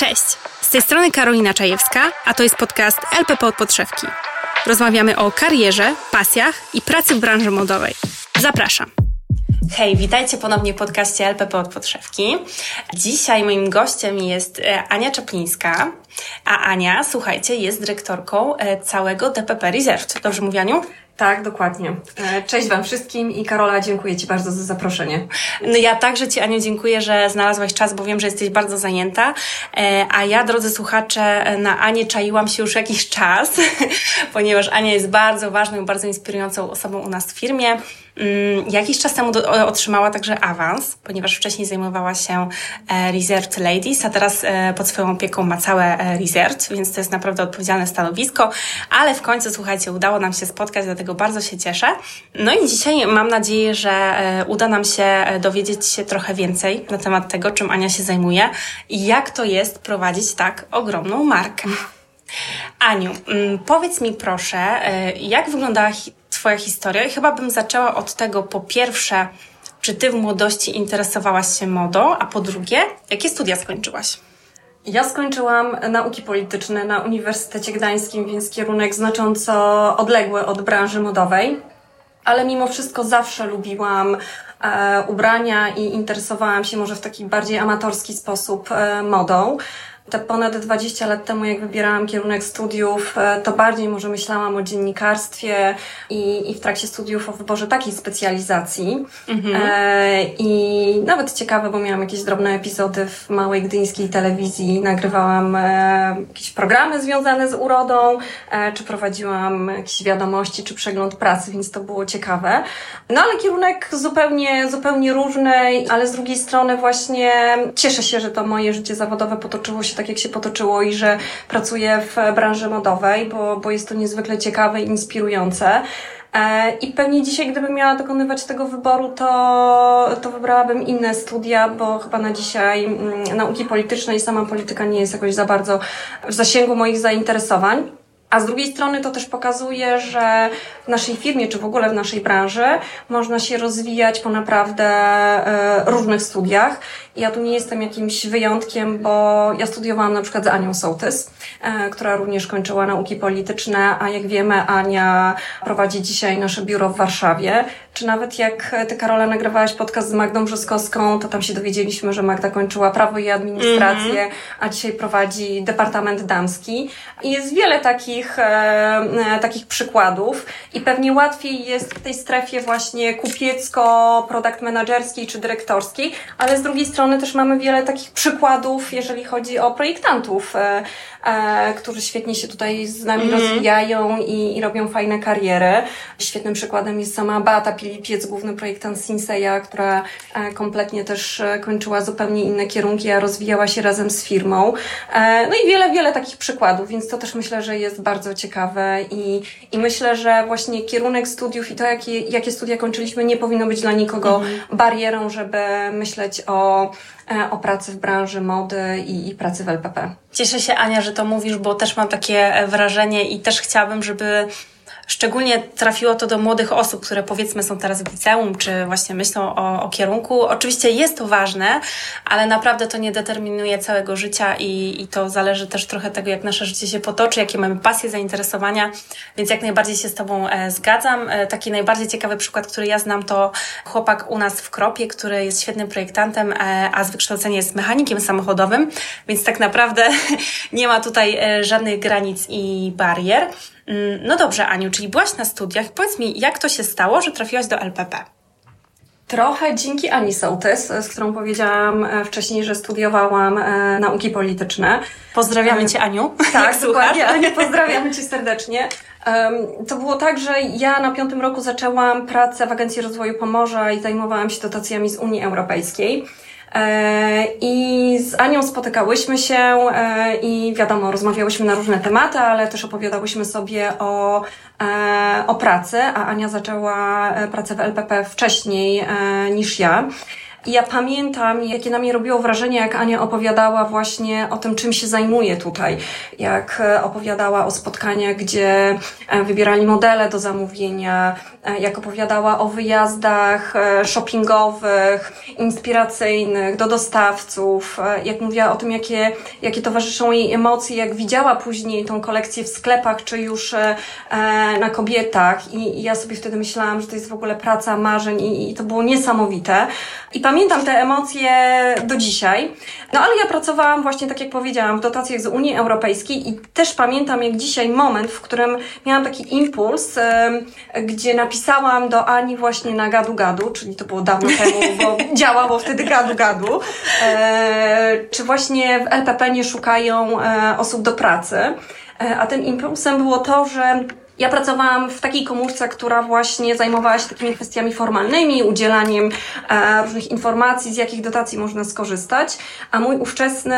Cześć, z tej strony Karolina Czajewska, a to jest podcast LPP od podszewki. Rozmawiamy o karierze, pasjach i pracy w branży modowej. Zapraszam. Hej, witajcie ponownie w podcaście LPP od podszewki. Dzisiaj moim gościem jest e, Ania Czaplińska, a Ania, słuchajcie, jest dyrektorką e, całego DPP Reserved. Dobrze mówię, Aniu? Tak, dokładnie. E, cześć Wam wszystkim i Karola, dziękuję Ci bardzo za zaproszenie. No ja także Ci, Aniu, dziękuję, że znalazłaś czas, bo wiem, że jesteś bardzo zajęta. E, a ja, drodzy słuchacze, na Anię czaiłam się już jakiś czas, ponieważ Ania jest bardzo ważną bardzo inspirującą osobą u nas w firmie. Mm, jakiś czas temu do, otrzymała także awans, ponieważ wcześniej zajmowała się e, Reserved Ladies, a teraz e, pod swoją opieką ma całe e, Reserved, więc to jest naprawdę odpowiedzialne stanowisko, ale w końcu, słuchajcie, udało nam się spotkać, dlatego bardzo się cieszę. No i dzisiaj mam nadzieję, że uda nam się dowiedzieć się trochę więcej na temat tego, czym Ania się zajmuje i jak to jest prowadzić tak ogromną markę. Aniu, mm, powiedz mi proszę, jak wyglądała Twoja historia i chyba bym zaczęła od tego, po pierwsze, czy Ty w młodości interesowałaś się modą, a po drugie, jakie studia skończyłaś? Ja skończyłam nauki polityczne na Uniwersytecie Gdańskim, więc kierunek znacząco odległy od branży modowej, ale mimo wszystko zawsze lubiłam e, ubrania i interesowałam się może w taki bardziej amatorski sposób e, modą te ponad 20 lat temu, jak wybierałam kierunek studiów, e, to bardziej może myślałam o dziennikarstwie i, i w trakcie studiów o wyborze takiej specjalizacji. Mhm. E, I nawet ciekawe, bo miałam jakieś drobne epizody w małej gdyńskiej telewizji. Nagrywałam e, jakieś programy związane z urodą, e, czy prowadziłam jakieś wiadomości, czy przegląd pracy, więc to było ciekawe. No ale kierunek zupełnie, zupełnie różny, ale z drugiej strony właśnie cieszę się, że to moje życie zawodowe potoczyło się tak, jak się potoczyło i że pracuję w branży modowej, bo, bo jest to niezwykle ciekawe i inspirujące. E, I pewnie dzisiaj, gdybym miała dokonywać tego wyboru, to, to wybrałabym inne studia, bo chyba na dzisiaj mm, nauki polityczne i sama polityka nie jest jakoś za bardzo w zasięgu moich zainteresowań. A z drugiej strony to też pokazuje, że w naszej firmie, czy w ogóle w naszej branży można się rozwijać po naprawdę e, różnych studiach. Ja tu nie jestem jakimś wyjątkiem, bo ja studiowałam na przykład z Anią Sołtys, e, która również kończyła nauki polityczne, a jak wiemy Ania prowadzi dzisiaj nasze biuro w Warszawie. Czy nawet jak Ty, Karola, nagrywałaś podcast z Magdą Brzoskowską, to tam się dowiedzieliśmy, że Magda kończyła prawo i administrację, mm -hmm. a dzisiaj prowadzi Departament Damski. I jest wiele takich takich, e, e, takich przykładów i pewnie łatwiej jest w tej strefie właśnie kupiecko, product managerskiej czy dyrektorskiej, ale z drugiej strony też mamy wiele takich przykładów, jeżeli chodzi o projektantów, e, którzy świetnie się tutaj z nami mm. rozwijają i, i robią fajne kariery. Świetnym przykładem jest sama Beata Pilipiec, główny projektant Sinseya, która e, kompletnie też e, kończyła zupełnie inne kierunki, a rozwijała się razem z firmą. E, no i wiele, wiele takich przykładów, więc to też myślę, że jest bardzo ciekawe i, i myślę, że właśnie kierunek studiów i to, jakie, jakie studia kończyliśmy, nie powinno być dla nikogo mm. barierą, żeby myśleć o o pracy w branży mody i, i pracy w LPP. Cieszę się, Ania, że to mówisz, bo też mam takie wrażenie i też chciałabym, żeby Szczególnie trafiło to do młodych osób, które powiedzmy są teraz w liceum, czy właśnie myślą o, o kierunku. Oczywiście jest to ważne, ale naprawdę to nie determinuje całego życia i, i to zależy też trochę tego, jak nasze życie się potoczy, jakie mamy pasje, zainteresowania, więc jak najbardziej się z Tobą e, zgadzam. E, taki najbardziej ciekawy przykład, który ja znam, to chłopak u nas w Kropie, który jest świetnym projektantem, e, a z wykształcenia jest mechanikiem samochodowym, więc tak naprawdę nie ma tutaj e, żadnych granic i barier. Mm, no dobrze, Aniu, czyli byłaś na studiach. Powiedz mi, jak to się stało, że trafiłaś do LPP? Trochę dzięki Ani Sołtys, z którą powiedziałam e, wcześniej, że studiowałam e, nauki polityczne. Pozdrawiamy Cię, Aniu. Tak, dokładnie. Aniu, pozdrawiamy Cię serdecznie. To było tak, że ja na piątym roku zaczęłam pracę w Agencji Rozwoju Pomorza i zajmowałam się dotacjami z Unii Europejskiej. E, I z Anią spotykałyśmy się e, i wiadomo, rozmawiałyśmy na różne tematy, ale też opowiadałyśmy sobie o, e, o pracy, a Ania zaczęła pracę w LPP wcześniej niż ja. I ja pamiętam, jakie na mnie robiło wrażenie, jak Ania opowiadała właśnie o tym, czym się zajmuje tutaj. Jak e, opowiadała o spotkaniach, gdzie e, wybierali modele do zamówienia, e, jak opowiadała o wyjazdach shoppingowych, inspiracyjnych, do dostawców, jak mówiła o tym, jakie, jakie towarzyszą jej emocje, jak widziała później tą kolekcję w sklepach, czy już na kobietach. I, i ja sobie wtedy myślałam, że to jest w ogóle praca marzeń i, i to było niesamowite. I pamiętam te emocje do dzisiaj. No ale ja pracowałam właśnie, tak jak powiedziałam, w dotacjach z Unii Europejskiej i też pamiętam jak dzisiaj moment, w którym miałam taki impuls, gdzie napisałam do Ani właśnie na gadu gadu, czyli to było dawno temu, bo działało wtedy gadu gadu, e, czy właśnie w LPP nie szukają e, osób do pracy. E, a tym impulsem było to, że ja pracowałam w takiej komórce, która właśnie zajmowała się takimi kwestiami formalnymi, udzielaniem e, różnych informacji, z jakich dotacji można skorzystać, a mój ówczesny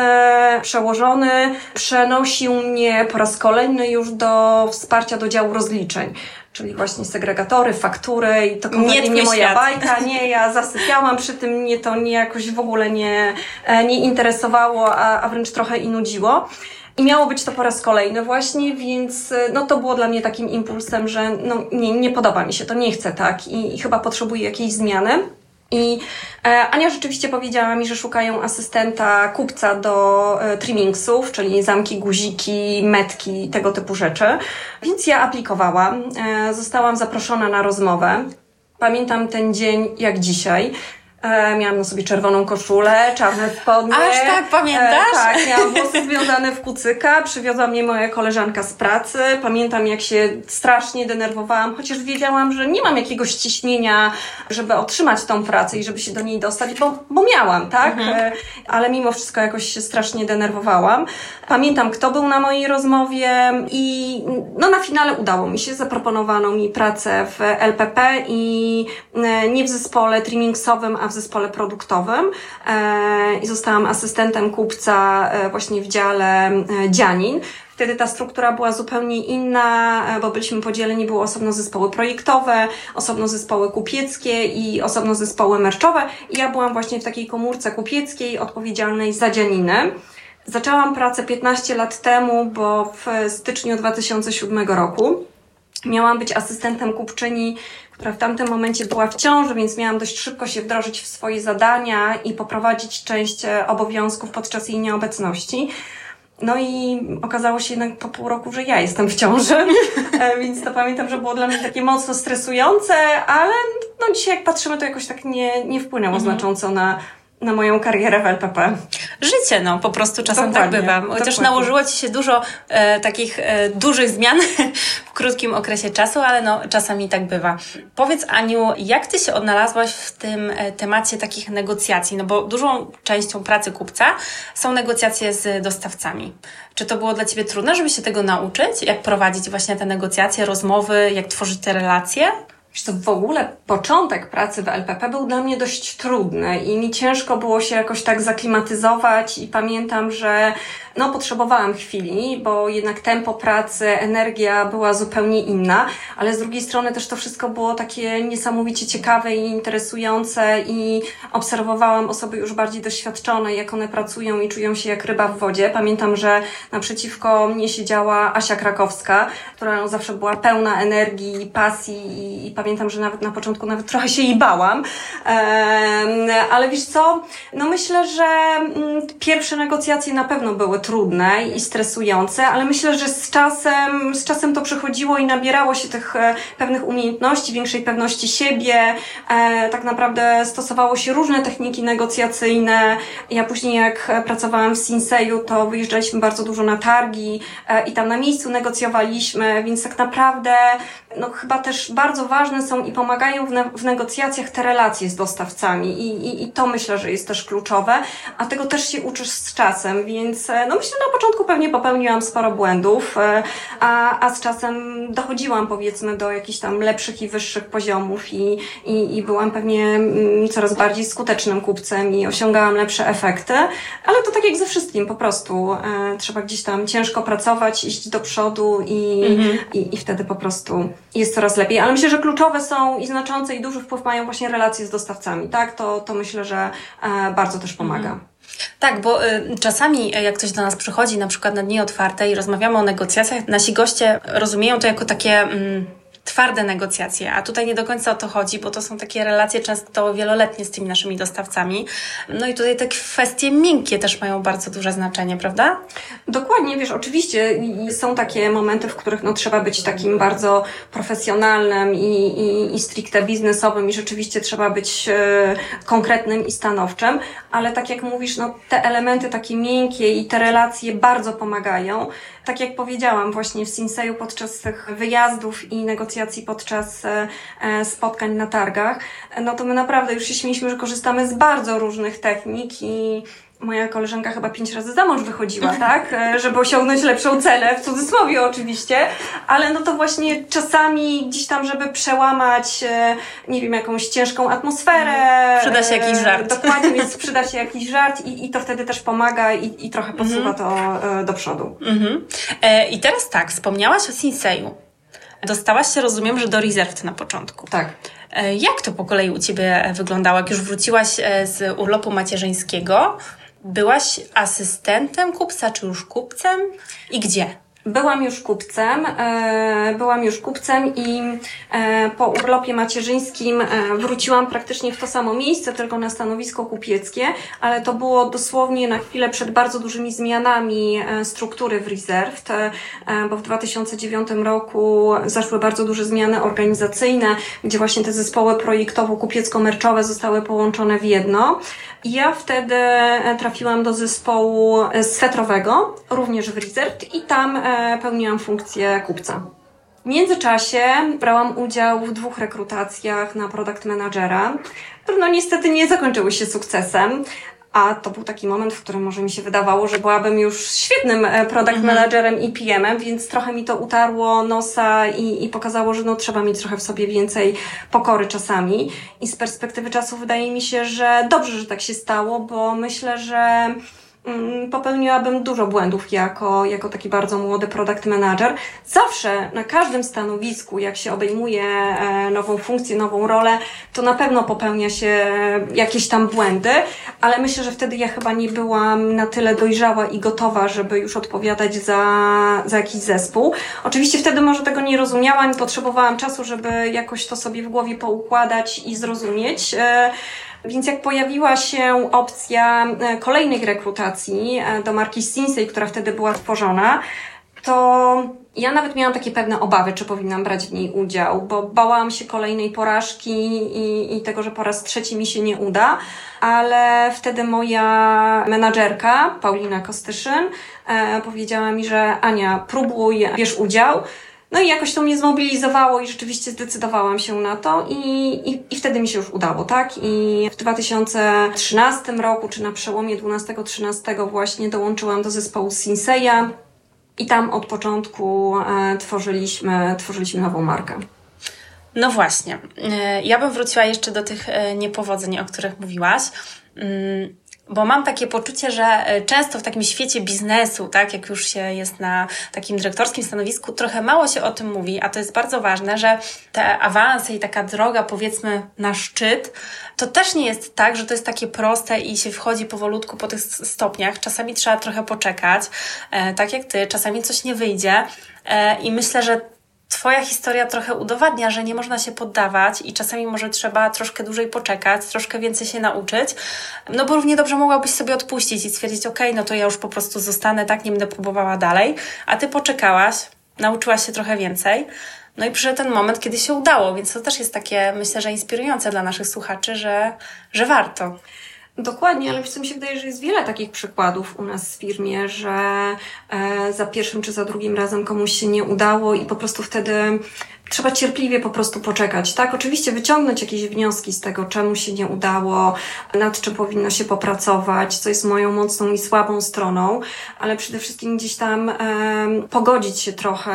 przełożony przenosił mnie po raz kolejny już do wsparcia do działu rozliczeń czyli właśnie segregatory, faktury i to kompletnie nie, nie moja świat. bajka, nie, ja zasypiałam przy tym, mnie to nie jakoś w ogóle nie, e, nie interesowało, a, a wręcz trochę i nudziło. I miało być to po raz kolejny właśnie, więc e, no to było dla mnie takim impulsem, że no nie, nie podoba mi się, to nie chcę tak i, i chyba potrzebuję jakiejś zmiany. I e, Ania rzeczywiście powiedziała mi, że szukają asystenta kupca do e, trimmingsów, czyli zamki, guziki, metki, tego typu rzeczy. Więc ja aplikowałam, e, zostałam zaproszona na rozmowę. Pamiętam ten dzień jak dzisiaj. E, miałam na sobie czerwoną koszulę, czarne spodnie. Aż tak, pamiętasz? E, tak, miałam włosy związane w kucyka, przywiozła mnie moja koleżanka z pracy. Pamiętam, jak się strasznie denerwowałam, chociaż wiedziałam, że nie mam jakiegoś ciśnienia, żeby otrzymać tą pracę i żeby się do niej dostać, bo, bo miałam, tak? Mhm. E, ale mimo wszystko jakoś się strasznie denerwowałam. Pamiętam, kto był na mojej rozmowie i no na finale udało mi się. Zaproponowano mi pracę w LPP i e, nie w zespole trimmingsowym, a w zespole produktowym e, i zostałam asystentem kupca e, właśnie w dziale Dzianin. Wtedy ta struktura była zupełnie inna, bo byliśmy podzieleni, były osobno zespoły projektowe, osobno zespoły kupieckie i osobno zespoły merczowe. I ja byłam właśnie w takiej komórce kupieckiej odpowiedzialnej za dzianiny. Zaczęłam pracę 15 lat temu, bo w styczniu 2007 roku miałam być asystentem kupczyni, która w tamtym momencie była w ciąży, więc miałam dość szybko się wdrożyć w swoje zadania i poprowadzić część e, obowiązków podczas jej nieobecności. No i okazało się jednak po pół roku, że ja jestem w ciąży, e, więc to pamiętam, że było dla mnie takie mocno stresujące, ale no dzisiaj jak patrzymy, to jakoś tak nie, nie wpłynęło mhm. znacząco na, na moją karierę w LPP. Życie, no, po prostu czasem tak dokładnie, tak bywa. Chociaż dokładnie. nałożyło Ci się dużo e, takich e, dużych zmian w krótkim okresie czasu, ale no, czasami tak bywa. Powiedz, Aniu, jak Ty się odnalazłaś w tym e, temacie takich negocjacji? No bo dużą częścią pracy kupca są negocjacje z dostawcami. Czy to było dla Ciebie trudne, żeby się tego nauczyć? Jak prowadzić właśnie te negocjacje, rozmowy, jak tworzyć te relacje? Wiesz to w ogóle początek pracy w LPP był dla mnie dość trudny i mi ciężko było się jakoś tak zaklimatyzować i pamiętam, że no potrzebowałam chwili, bo jednak tempo pracy, energia była zupełnie inna, ale z drugiej strony też to wszystko było takie niesamowicie ciekawe i interesujące i obserwowałam osoby już bardziej doświadczone, jak one pracują i czują się jak ryba w wodzie. Pamiętam, że naprzeciwko mnie siedziała Asia Krakowska, która zawsze była pełna energii, pasji i, i pamiętam, że nawet na początku nawet trochę się jej bałam. ale wiesz co, no myślę, że mm, pierwsze negocjacje na pewno były trudne i stresujące, ale myślę, że z czasem, z czasem to przychodziło i nabierało się tych e, pewnych umiejętności, większej pewności siebie. E, tak naprawdę stosowało się różne techniki negocjacyjne. Ja później jak pracowałam w Sinseju, to wyjeżdżaliśmy bardzo dużo na targi e, i tam na miejscu negocjowaliśmy, więc tak naprawdę no chyba też bardzo ważne są i pomagają w, ne w negocjacjach te relacje z dostawcami I, i, i to myślę, że jest też kluczowe, a tego też się uczysz z czasem, więc no myślę, na początku pewnie popełniłam sporo błędów, e, a, a z czasem dochodziłam powiedzmy do jakichś tam lepszych i wyższych poziomów i, i, i byłam pewnie mm, coraz bardziej skutecznym kupcem i osiągałam lepsze efekty, ale to tak jak ze wszystkim, po prostu e, trzeba gdzieś tam ciężko pracować, iść do przodu i, mhm. i, i wtedy po prostu jest coraz lepiej. Ale myślę, że kluczowe kluczowe są i znaczące i duży wpływ mają właśnie relacje z dostawcami, tak? To, to myślę, że e, bardzo też pomaga. Mhm. Tak, bo y, czasami y, jak ktoś do nas przychodzi, na przykład na dni otwarte i rozmawiamy o negocjacjach, nasi goście rozumieją to jako takie. Mm, twarde negocjacje, a tutaj nie do końca o to chodzi, bo to są takie relacje często wieloletnie z tymi naszymi dostawcami. No i tutaj te kwestie miękkie też mają bardzo duże znaczenie, prawda? Dokładnie, wiesz, oczywiście są takie momenty, w których no, trzeba być takim bardzo profesjonalnym i, i, i stricte biznesowym i rzeczywiście trzeba być e, konkretnym i stanowczym, ale tak jak mówisz, no, te elementy takie miękkie i te relacje bardzo pomagają tak jak powiedziałam właśnie w Sinseju podczas tych wyjazdów i negocjacji podczas e, e, spotkań na targach, no to my naprawdę już się śmieliśmy, że korzystamy z bardzo różnych technik i moja koleżanka chyba pięć razy za mąż wychodziła, mhm. tak? E, żeby osiągnąć lepszą cenę, w cudzysłowie oczywiście, ale no to właśnie czasami gdzieś tam, żeby przełamać, e, nie wiem, jakąś ciężką atmosferę. Mhm. Przyda się jakiś żart. Dokładnie, więc przyda się jakiś żart i, i to wtedy też pomaga i, i trochę posuwa mhm. to e, do przodu. Mhm. I teraz tak, wspomniałaś o Sinseju. Dostałaś się, rozumiem, że do Reserved na początku. Tak. Jak to po kolei u Ciebie wyglądało? Jak już wróciłaś z urlopu macierzyńskiego, Byłaś asystentem kupca, czy już kupcem? I gdzie? Byłam już kupcem, e, byłam już kupcem i e, po urlopie macierzyńskim e, wróciłam praktycznie w to samo miejsce, tylko na stanowisko kupieckie, ale to było dosłownie na chwilę przed bardzo dużymi zmianami struktury w Reserved, bo w 2009 roku zaszły bardzo duże zmiany organizacyjne, gdzie właśnie te zespoły projektowo-kupiecko-merczowe zostały połączone w jedno. Ja wtedy trafiłam do zespołu swetrowego, również w Reserved i tam pełniłam funkcję kupca. W międzyczasie brałam udział w dwóch rekrutacjach na product managera, no niestety nie zakończyły się sukcesem, a to był taki moment, w którym może mi się wydawało, że byłabym już świetnym e, product mhm. managerem i PM-em, więc trochę mi to utarło nosa i, i pokazało, że no trzeba mieć trochę w sobie więcej pokory czasami. I z perspektywy czasu wydaje mi się, że dobrze, że tak się stało, bo myślę, że popełniłabym dużo błędów jako, jako taki bardzo młody product manager. Zawsze na każdym stanowisku, jak się obejmuje e, nową funkcję, nową rolę, to na pewno popełnia się jakieś tam błędy, ale myślę, że wtedy ja chyba nie byłam na tyle dojrzała i gotowa, żeby już odpowiadać za, za jakiś zespół. Oczywiście wtedy może tego nie rozumiałam i potrzebowałam czasu, żeby jakoś to sobie w głowie poukładać i zrozumieć. Więc jak pojawiła się opcja e, kolejnych rekrutacji e, do marki Sinsei, która wtedy była tworzona, to ja nawet miałam takie pewne obawy, czy powinnam brać w niej udział, bo bałam się kolejnej porażki i, i tego, że po raz trzeci mi się nie uda, ale wtedy moja menadżerka, Paulina Kostyszyn, e, powiedziała mi, że Ania, próbuj, bierz udział. No i jakoś to mnie zmobilizowało i rzeczywiście zdecydowałam się na to i, i, i wtedy mi się już udało, tak? I w 2013 roku, czy na przełomie 12-13 właśnie dołączyłam do zespołu Sinseya i tam od początku e, tworzyliśmy, tworzyliśmy nową markę. No właśnie. E, ja bym wróciła jeszcze do tych e, niepowodzeń, o których mówiłaś. Bo mam takie poczucie, że e, często w takim świecie biznesu, tak, jak już się jest na takim dyrektorskim stanowisku, trochę mało się o tym mówi, a to jest bardzo ważne, że te awanse i taka droga, powiedzmy, na szczyt, to też nie jest tak, że to jest takie proste i się wchodzi powolutku po tych stopniach. Czasami trzeba trochę poczekać, e, tak jak ty, czasami coś nie wyjdzie. E, I myślę, że Twoja historia trochę udowadnia, że nie można się poddawać i czasami może trzeba troszkę dłużej poczekać, troszkę więcej się nauczyć, no bo równie dobrze mogłabyś sobie odpuścić i stwierdzić, ok, no to ja już po prostu zostanę, tak, nie będę próbowała dalej, a Ty poczekałaś, nauczyłaś się trochę więcej, no i przyszedł ten moment, kiedy się udało, więc to też jest takie, myślę, że inspirujące dla naszych słuchaczy, że, że warto. Dokładnie, ale mi się wydaje, że jest wiele takich przykładów u nas w firmie, że e, za pierwszym czy za drugim razem komuś się nie udało i po prostu wtedy trzeba cierpliwie po prostu poczekać, tak? Oczywiście wyciągnąć jakieś wnioski z tego, czemu się nie udało, nad czym powinno się popracować, co jest moją mocną i słabą stroną, ale przede wszystkim gdzieś tam e, pogodzić się trochę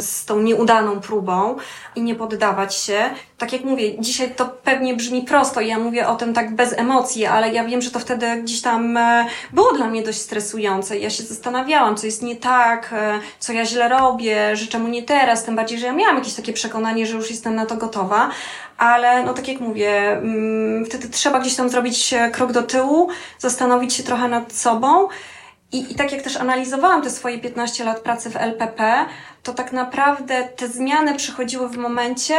z tą nieudaną próbą i nie poddawać się. Tak jak mówię, dzisiaj to pewnie brzmi prosto i ja mówię o tym tak bez emocji, ale ja wiem, że to wtedy gdzieś tam e, było dla mnie dość stresujące. Ja się zastanawiałam, co jest nie tak, e, co ja źle robię, że czemu nie teraz, tym bardziej, że ja miałam jakieś takie takie przekonanie, że już jestem na to gotowa, ale no tak jak mówię, mm, wtedy trzeba gdzieś tam zrobić krok do tyłu, zastanowić się trochę nad sobą. I, I tak jak też analizowałam te swoje 15 lat pracy w LPP, to tak naprawdę te zmiany przychodziły w momencie,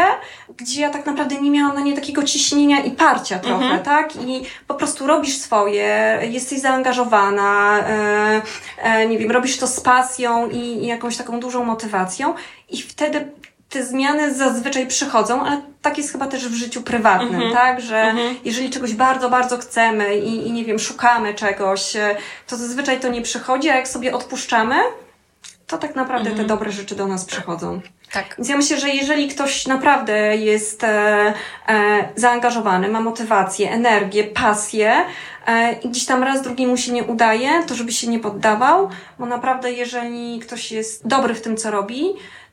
gdzie ja tak naprawdę nie miałam na nie takiego ciśnienia i parcia trochę, mhm. tak? I po prostu robisz swoje, jesteś zaangażowana, e, e, nie wiem, robisz to z pasją i, i jakąś taką dużą motywacją i wtedy te zmiany zazwyczaj przychodzą, ale tak jest chyba też w życiu prywatnym, mm -hmm. tak? Że mm -hmm. jeżeli czegoś bardzo, bardzo chcemy i, i nie wiem, szukamy czegoś, e, to zazwyczaj to nie przychodzi, a jak sobie odpuszczamy, to tak naprawdę mm -hmm. te mhm. dobre rzeczy do nas przychodzą. Tak. Więc ja myślę, że jeżeli ktoś naprawdę jest e, e, zaangażowany, ma motywację, energię, pasję e, i gdzieś tam raz drugi mu się nie udaje, to żeby się nie poddawał, bo naprawdę jeżeli ktoś jest dobry w tym, co robi,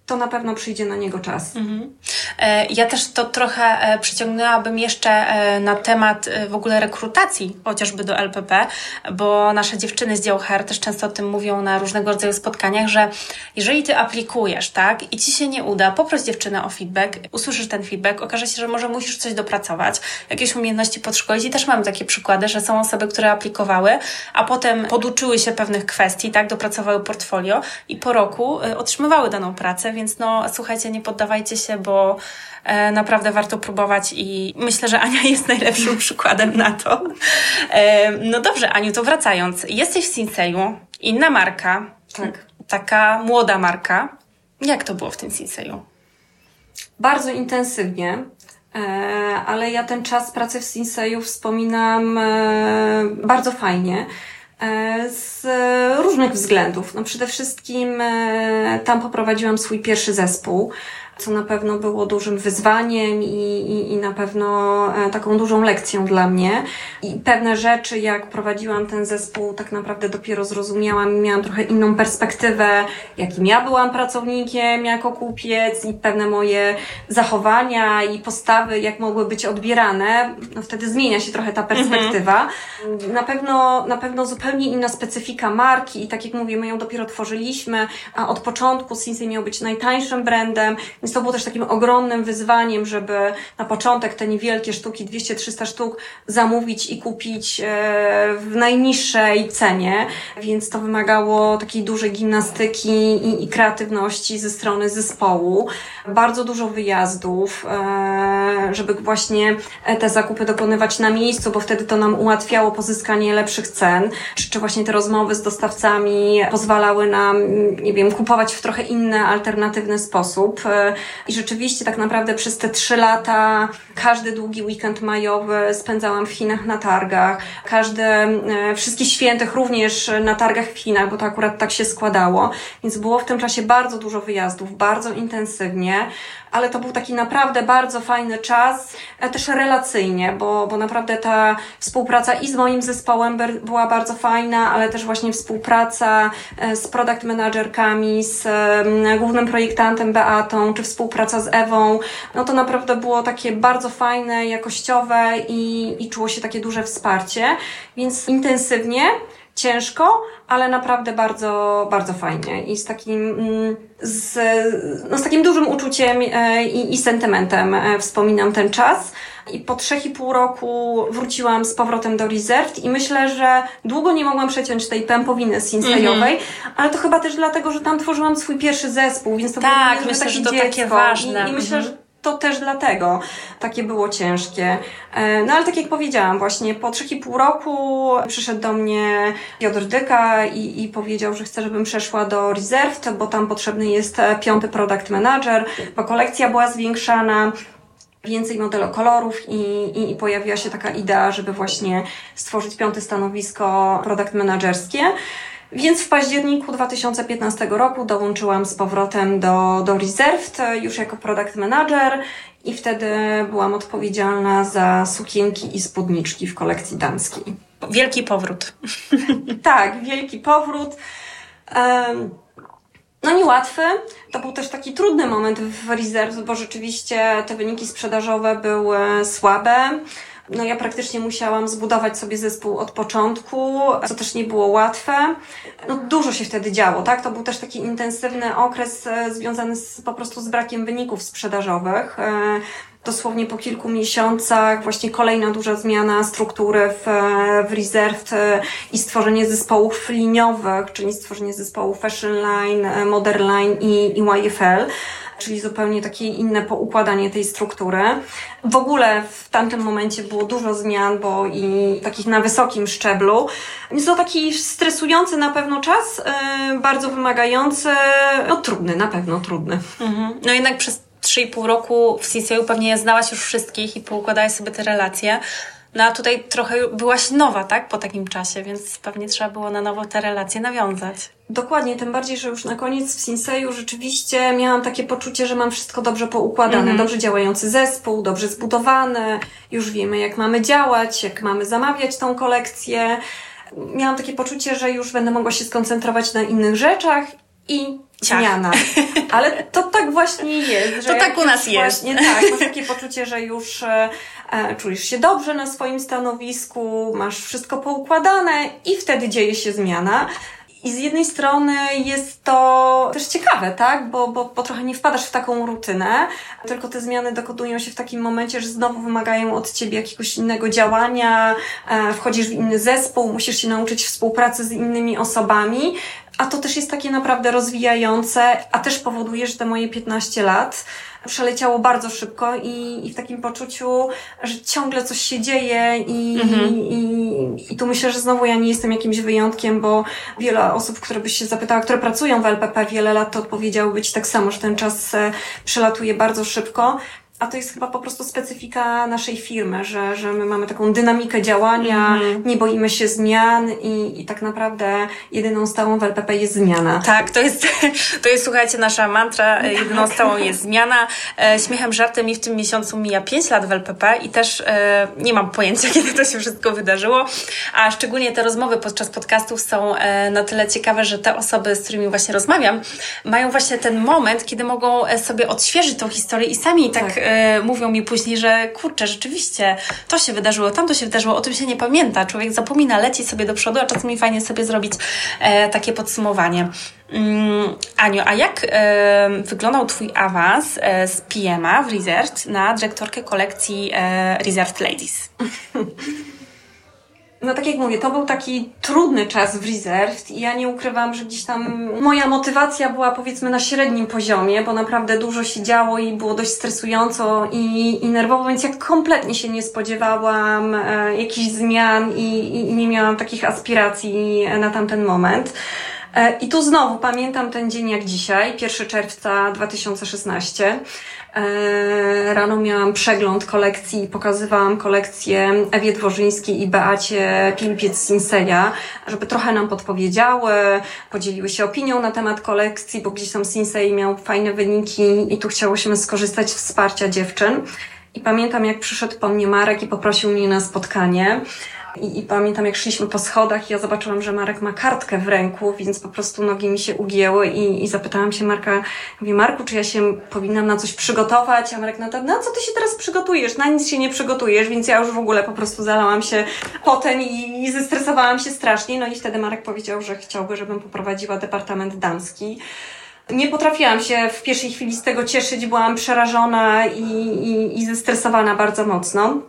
to na pewno przyjdzie na niego czas. Mhm. E, ja też to trochę e, przyciągnęłabym jeszcze e, na temat w ogóle rekrutacji, chociażby do LPP, bo nasze dziewczyny z działu HR też często o tym mówią na różnego rodzaju spotkaniach, że jeżeli ty aplikujesz, tak, i ci się nie uda, poproś dziewczynę o feedback, usłyszysz ten feedback, okaże się, że może musisz coś dopracować, jakieś umiejętności podszkolić i też mamy takie przykłady, że są osoby, które aplikowały, a potem poduczyły się pewnych kwestii, tak, dopracowały portfolio i po roku otrzymywały daną pracę, więc no słuchajcie, nie poddawajcie się, bo e, naprawdę warto próbować i myślę, że Ania jest najlepszym przykładem na to. E, no dobrze, Aniu, to wracając. Jesteś w Sinseju, inna marka, tak. taka młoda marka. Jak to było w tym Sinseju? Bardzo intensywnie. E, ale ja ten czas pracy w Sinseju wspominam e, bardzo fajnie. E, z różnych względów. No przede wszystkim e, tam poprowadziłam swój pierwszy zespół co na pewno było dużym wyzwaniem i, i, i na pewno e, taką dużą lekcją dla mnie. I pewne rzeczy, jak prowadziłam ten zespół, tak naprawdę dopiero zrozumiałam i miałam trochę inną perspektywę, jakim ja byłam pracownikiem jako kupiec i pewne moje zachowania i postawy, jak mogły być odbierane. No wtedy zmienia się trochę ta perspektywa. Mhm. Na pewno, na pewno zupełnie inna specyfika marki i tak jak mówię, my ją dopiero tworzyliśmy, a od początku Sinsei miał być najtańszym brandem, więc to było też takim ogromnym wyzwaniem, żeby na początek te niewielkie sztuki, 200-300 sztuk, zamówić i kupić e, w najniższej cenie, więc to wymagało takiej dużej gimnastyki i, i kreatywności ze strony zespołu. Bardzo dużo wyjazdów, e, żeby właśnie te zakupy dokonywać na miejscu, bo wtedy to nam ułatwiało pozyskanie lepszych cen, czy, czy właśnie te rozmowy z dostawcami pozwalały nam, nie wiem, kupować w trochę inny, alternatywny sposób. I rzeczywiście tak naprawdę przez te trzy lata każdy długi weekend majowy spędzałam w Chinach na targach. Każde, e, wszystkie świętych również na targach w Chinach, bo to akurat tak się składało. Więc było w tym czasie bardzo dużo wyjazdów, bardzo intensywnie ale to był taki naprawdę bardzo fajny czas, e, też relacyjnie, bo, bo naprawdę ta współpraca i z moim zespołem była bardzo fajna, ale też właśnie współpraca e, z product managerkami, z głównym projektantem Beatą, czy współpraca z Ewą, no to naprawdę było takie bardzo fajne, jakościowe i, i czuło się takie duże wsparcie, więc intensywnie, ciężko, ale naprawdę bardzo, bardzo fajnie i z takim, mm, z, no z takim dużym uczuciem e, i, i sentymentem e, wspominam ten czas. I po trzech i pół roku wróciłam z powrotem do Reserved i myślę, że długo nie mogłam przeciąć tej pępowiny sinsejowej, mm -hmm. ale to chyba też dlatego, że tam tworzyłam swój pierwszy zespół, więc to tak, było myślę, że to dziecko. takie ważne. I, i myślę, że to też dlatego takie było ciężkie. E, no ale tak jak powiedziałam, właśnie po trzech i pół roku przyszedł do mnie Piotr Dyka i, i powiedział, że chce, żebym przeszła do Reserved, bo tam potrzebny jest piąty product manager, bo kolekcja była zwiększana więcej modelokolorów i, i, i pojawiła się taka idea, żeby właśnie stworzyć piąte stanowisko product managerskie. Więc w październiku 2015 roku dołączyłam z powrotem do, do Reserved już jako product manager i wtedy byłam odpowiedzialna za sukienki i spódniczki w kolekcji damskiej. Wielki powrót. tak, wielki powrót. No niełatwy. To był też taki trudny moment w Reserve, bo rzeczywiście te wyniki sprzedażowe były słabe. No ja praktycznie musiałam zbudować sobie zespół od początku, co też nie było łatwe. No dużo się wtedy działo, tak? To był też taki intensywny okres e, związany z, po prostu z brakiem wyników sprzedażowych. E, dosłownie po kilku miesiącach właśnie kolejna duża zmiana struktury w, w Reserved e, i stworzenie zespołów liniowych, czyli stworzenie zespołu Fashion Line, Modern Line i, i YFL czyli zupełnie takie inne poukładanie tej struktury. W ogóle w tamtym momencie było dużo zmian, bo i takich na wysokim szczeblu. Jest to taki stresujący na pewno czas, yy, bardzo wymagający, no trudny, na pewno trudny. Mhm. No jednak przez 3,5 roku w CCU pewnie znałaś już wszystkich i poukładałaś sobie te relacje. No a tutaj trochę byłaś nowa, tak? Po takim czasie, więc pewnie trzeba było na nowo te relacje nawiązać. Dokładnie, tym bardziej, że już na koniec w Sinseju rzeczywiście miałam takie poczucie, że mam wszystko dobrze poukładane, mm -hmm. dobrze działający zespół, dobrze zbudowany, już wiemy jak mamy działać, jak mamy zamawiać tą kolekcję. Miałam takie poczucie, że już będę mogła się skoncentrować na innych rzeczach i Ciach. zmiana. Ale to tak właśnie jest. Że to tak u nas jest. Właśnie, tak, masz takie poczucie, że już e, czujesz się dobrze na swoim stanowisku, masz wszystko poukładane i wtedy dzieje się zmiana. I z jednej strony jest to też ciekawe, tak? Bo, bo, bo trochę nie wpadasz w taką rutynę, tylko te zmiany dokonują się w takim momencie, że znowu wymagają od ciebie jakiegoś innego działania, e, wchodzisz w inny zespół, musisz się nauczyć współpracy z innymi osobami, a to też jest takie naprawdę rozwijające, a też powoduje, że te moje 15 lat przeleciało bardzo szybko i, i w takim poczuciu, że ciągle coś się dzieje i, mhm. i, i tu myślę, że znowu ja nie jestem jakimś wyjątkiem, bo wiele osób, które byś się zapytała, które pracują w LPP wiele lat, to odpowiedziałyby Ci tak samo, że ten czas e, przelatuje bardzo szybko. A to jest chyba po prostu specyfika naszej firmy, że, że my mamy taką dynamikę działania, mm. nie boimy się zmian i, i tak naprawdę jedyną stałą w LPP jest zmiana. Tak, to jest, to jest słuchajcie, nasza mantra, e, jedyną stałą jest zmiana. E, śmiechem, żartem mi w tym miesiącu mija 5 lat w LPP i też e, nie mam pojęcia, kiedy to się wszystko wydarzyło, a szczególnie te rozmowy podczas podcastów są e, na tyle ciekawe, że te osoby, z którymi właśnie rozmawiam, mają właśnie ten moment, kiedy mogą e, sobie odświeżyć tą historię i sami tak, tak e, mówią mi później, że kurczę, rzeczywiście to się wydarzyło, tamto się wydarzyło, o tym się nie pamięta. Człowiek zapomina, leci sobie do przodu, a czasami fajnie sobie zrobić e, takie podsumowanie. Mm, Aniu, a jak e, wyglądał Twój awans z PM-a w Reserved na dyrektorkę kolekcji e, Reserved Ladies? no tak jak mówię, to był taki trudny czas w Reserved i ja nie ukrywam, że gdzieś tam moja motywacja była powiedzmy na średnim poziomie, bo naprawdę dużo się działo i było dość stresująco i, i nerwowo, więc ja kompletnie się nie spodziewałam e, jakichś zmian i, i, i nie miałam takich aspiracji na tamten moment. E, I tu znowu pamiętam ten dzień jak dzisiaj, 1 czerwca 2016. E, rano miałam przegląd kolekcji i pokazywałam kolekcję Ewie Dworzyńskiej i Beacie Pilipiec-Sinseja, żeby trochę nam podpowiedziały, podzieliły się opinią na temat kolekcji, bo gdzieś tam Sinsei miał fajne wyniki i tu chciałyśmy skorzystać z wsparcia dziewczyn. I pamiętam, jak przyszedł po mnie Marek i poprosił mnie na spotkanie. I, I, pamiętam, jak szliśmy po schodach, ja zobaczyłam, że Marek ma kartkę w ręku, więc po prostu nogi mi się ugięły i, i zapytałam się Marka, mówię, Marku, czy ja się powinnam na coś przygotować? A Marek na to, no co ty się teraz przygotujesz? Na nic się nie przygotujesz, więc ja już w ogóle po prostu zalałam się potem i, i zestresowałam się strasznie. No i wtedy Marek powiedział, że chciałby, żebym poprowadziła departament damski. Nie potrafiłam się w pierwszej chwili z tego cieszyć, byłam przerażona i, i, i zestresowana bardzo mocno.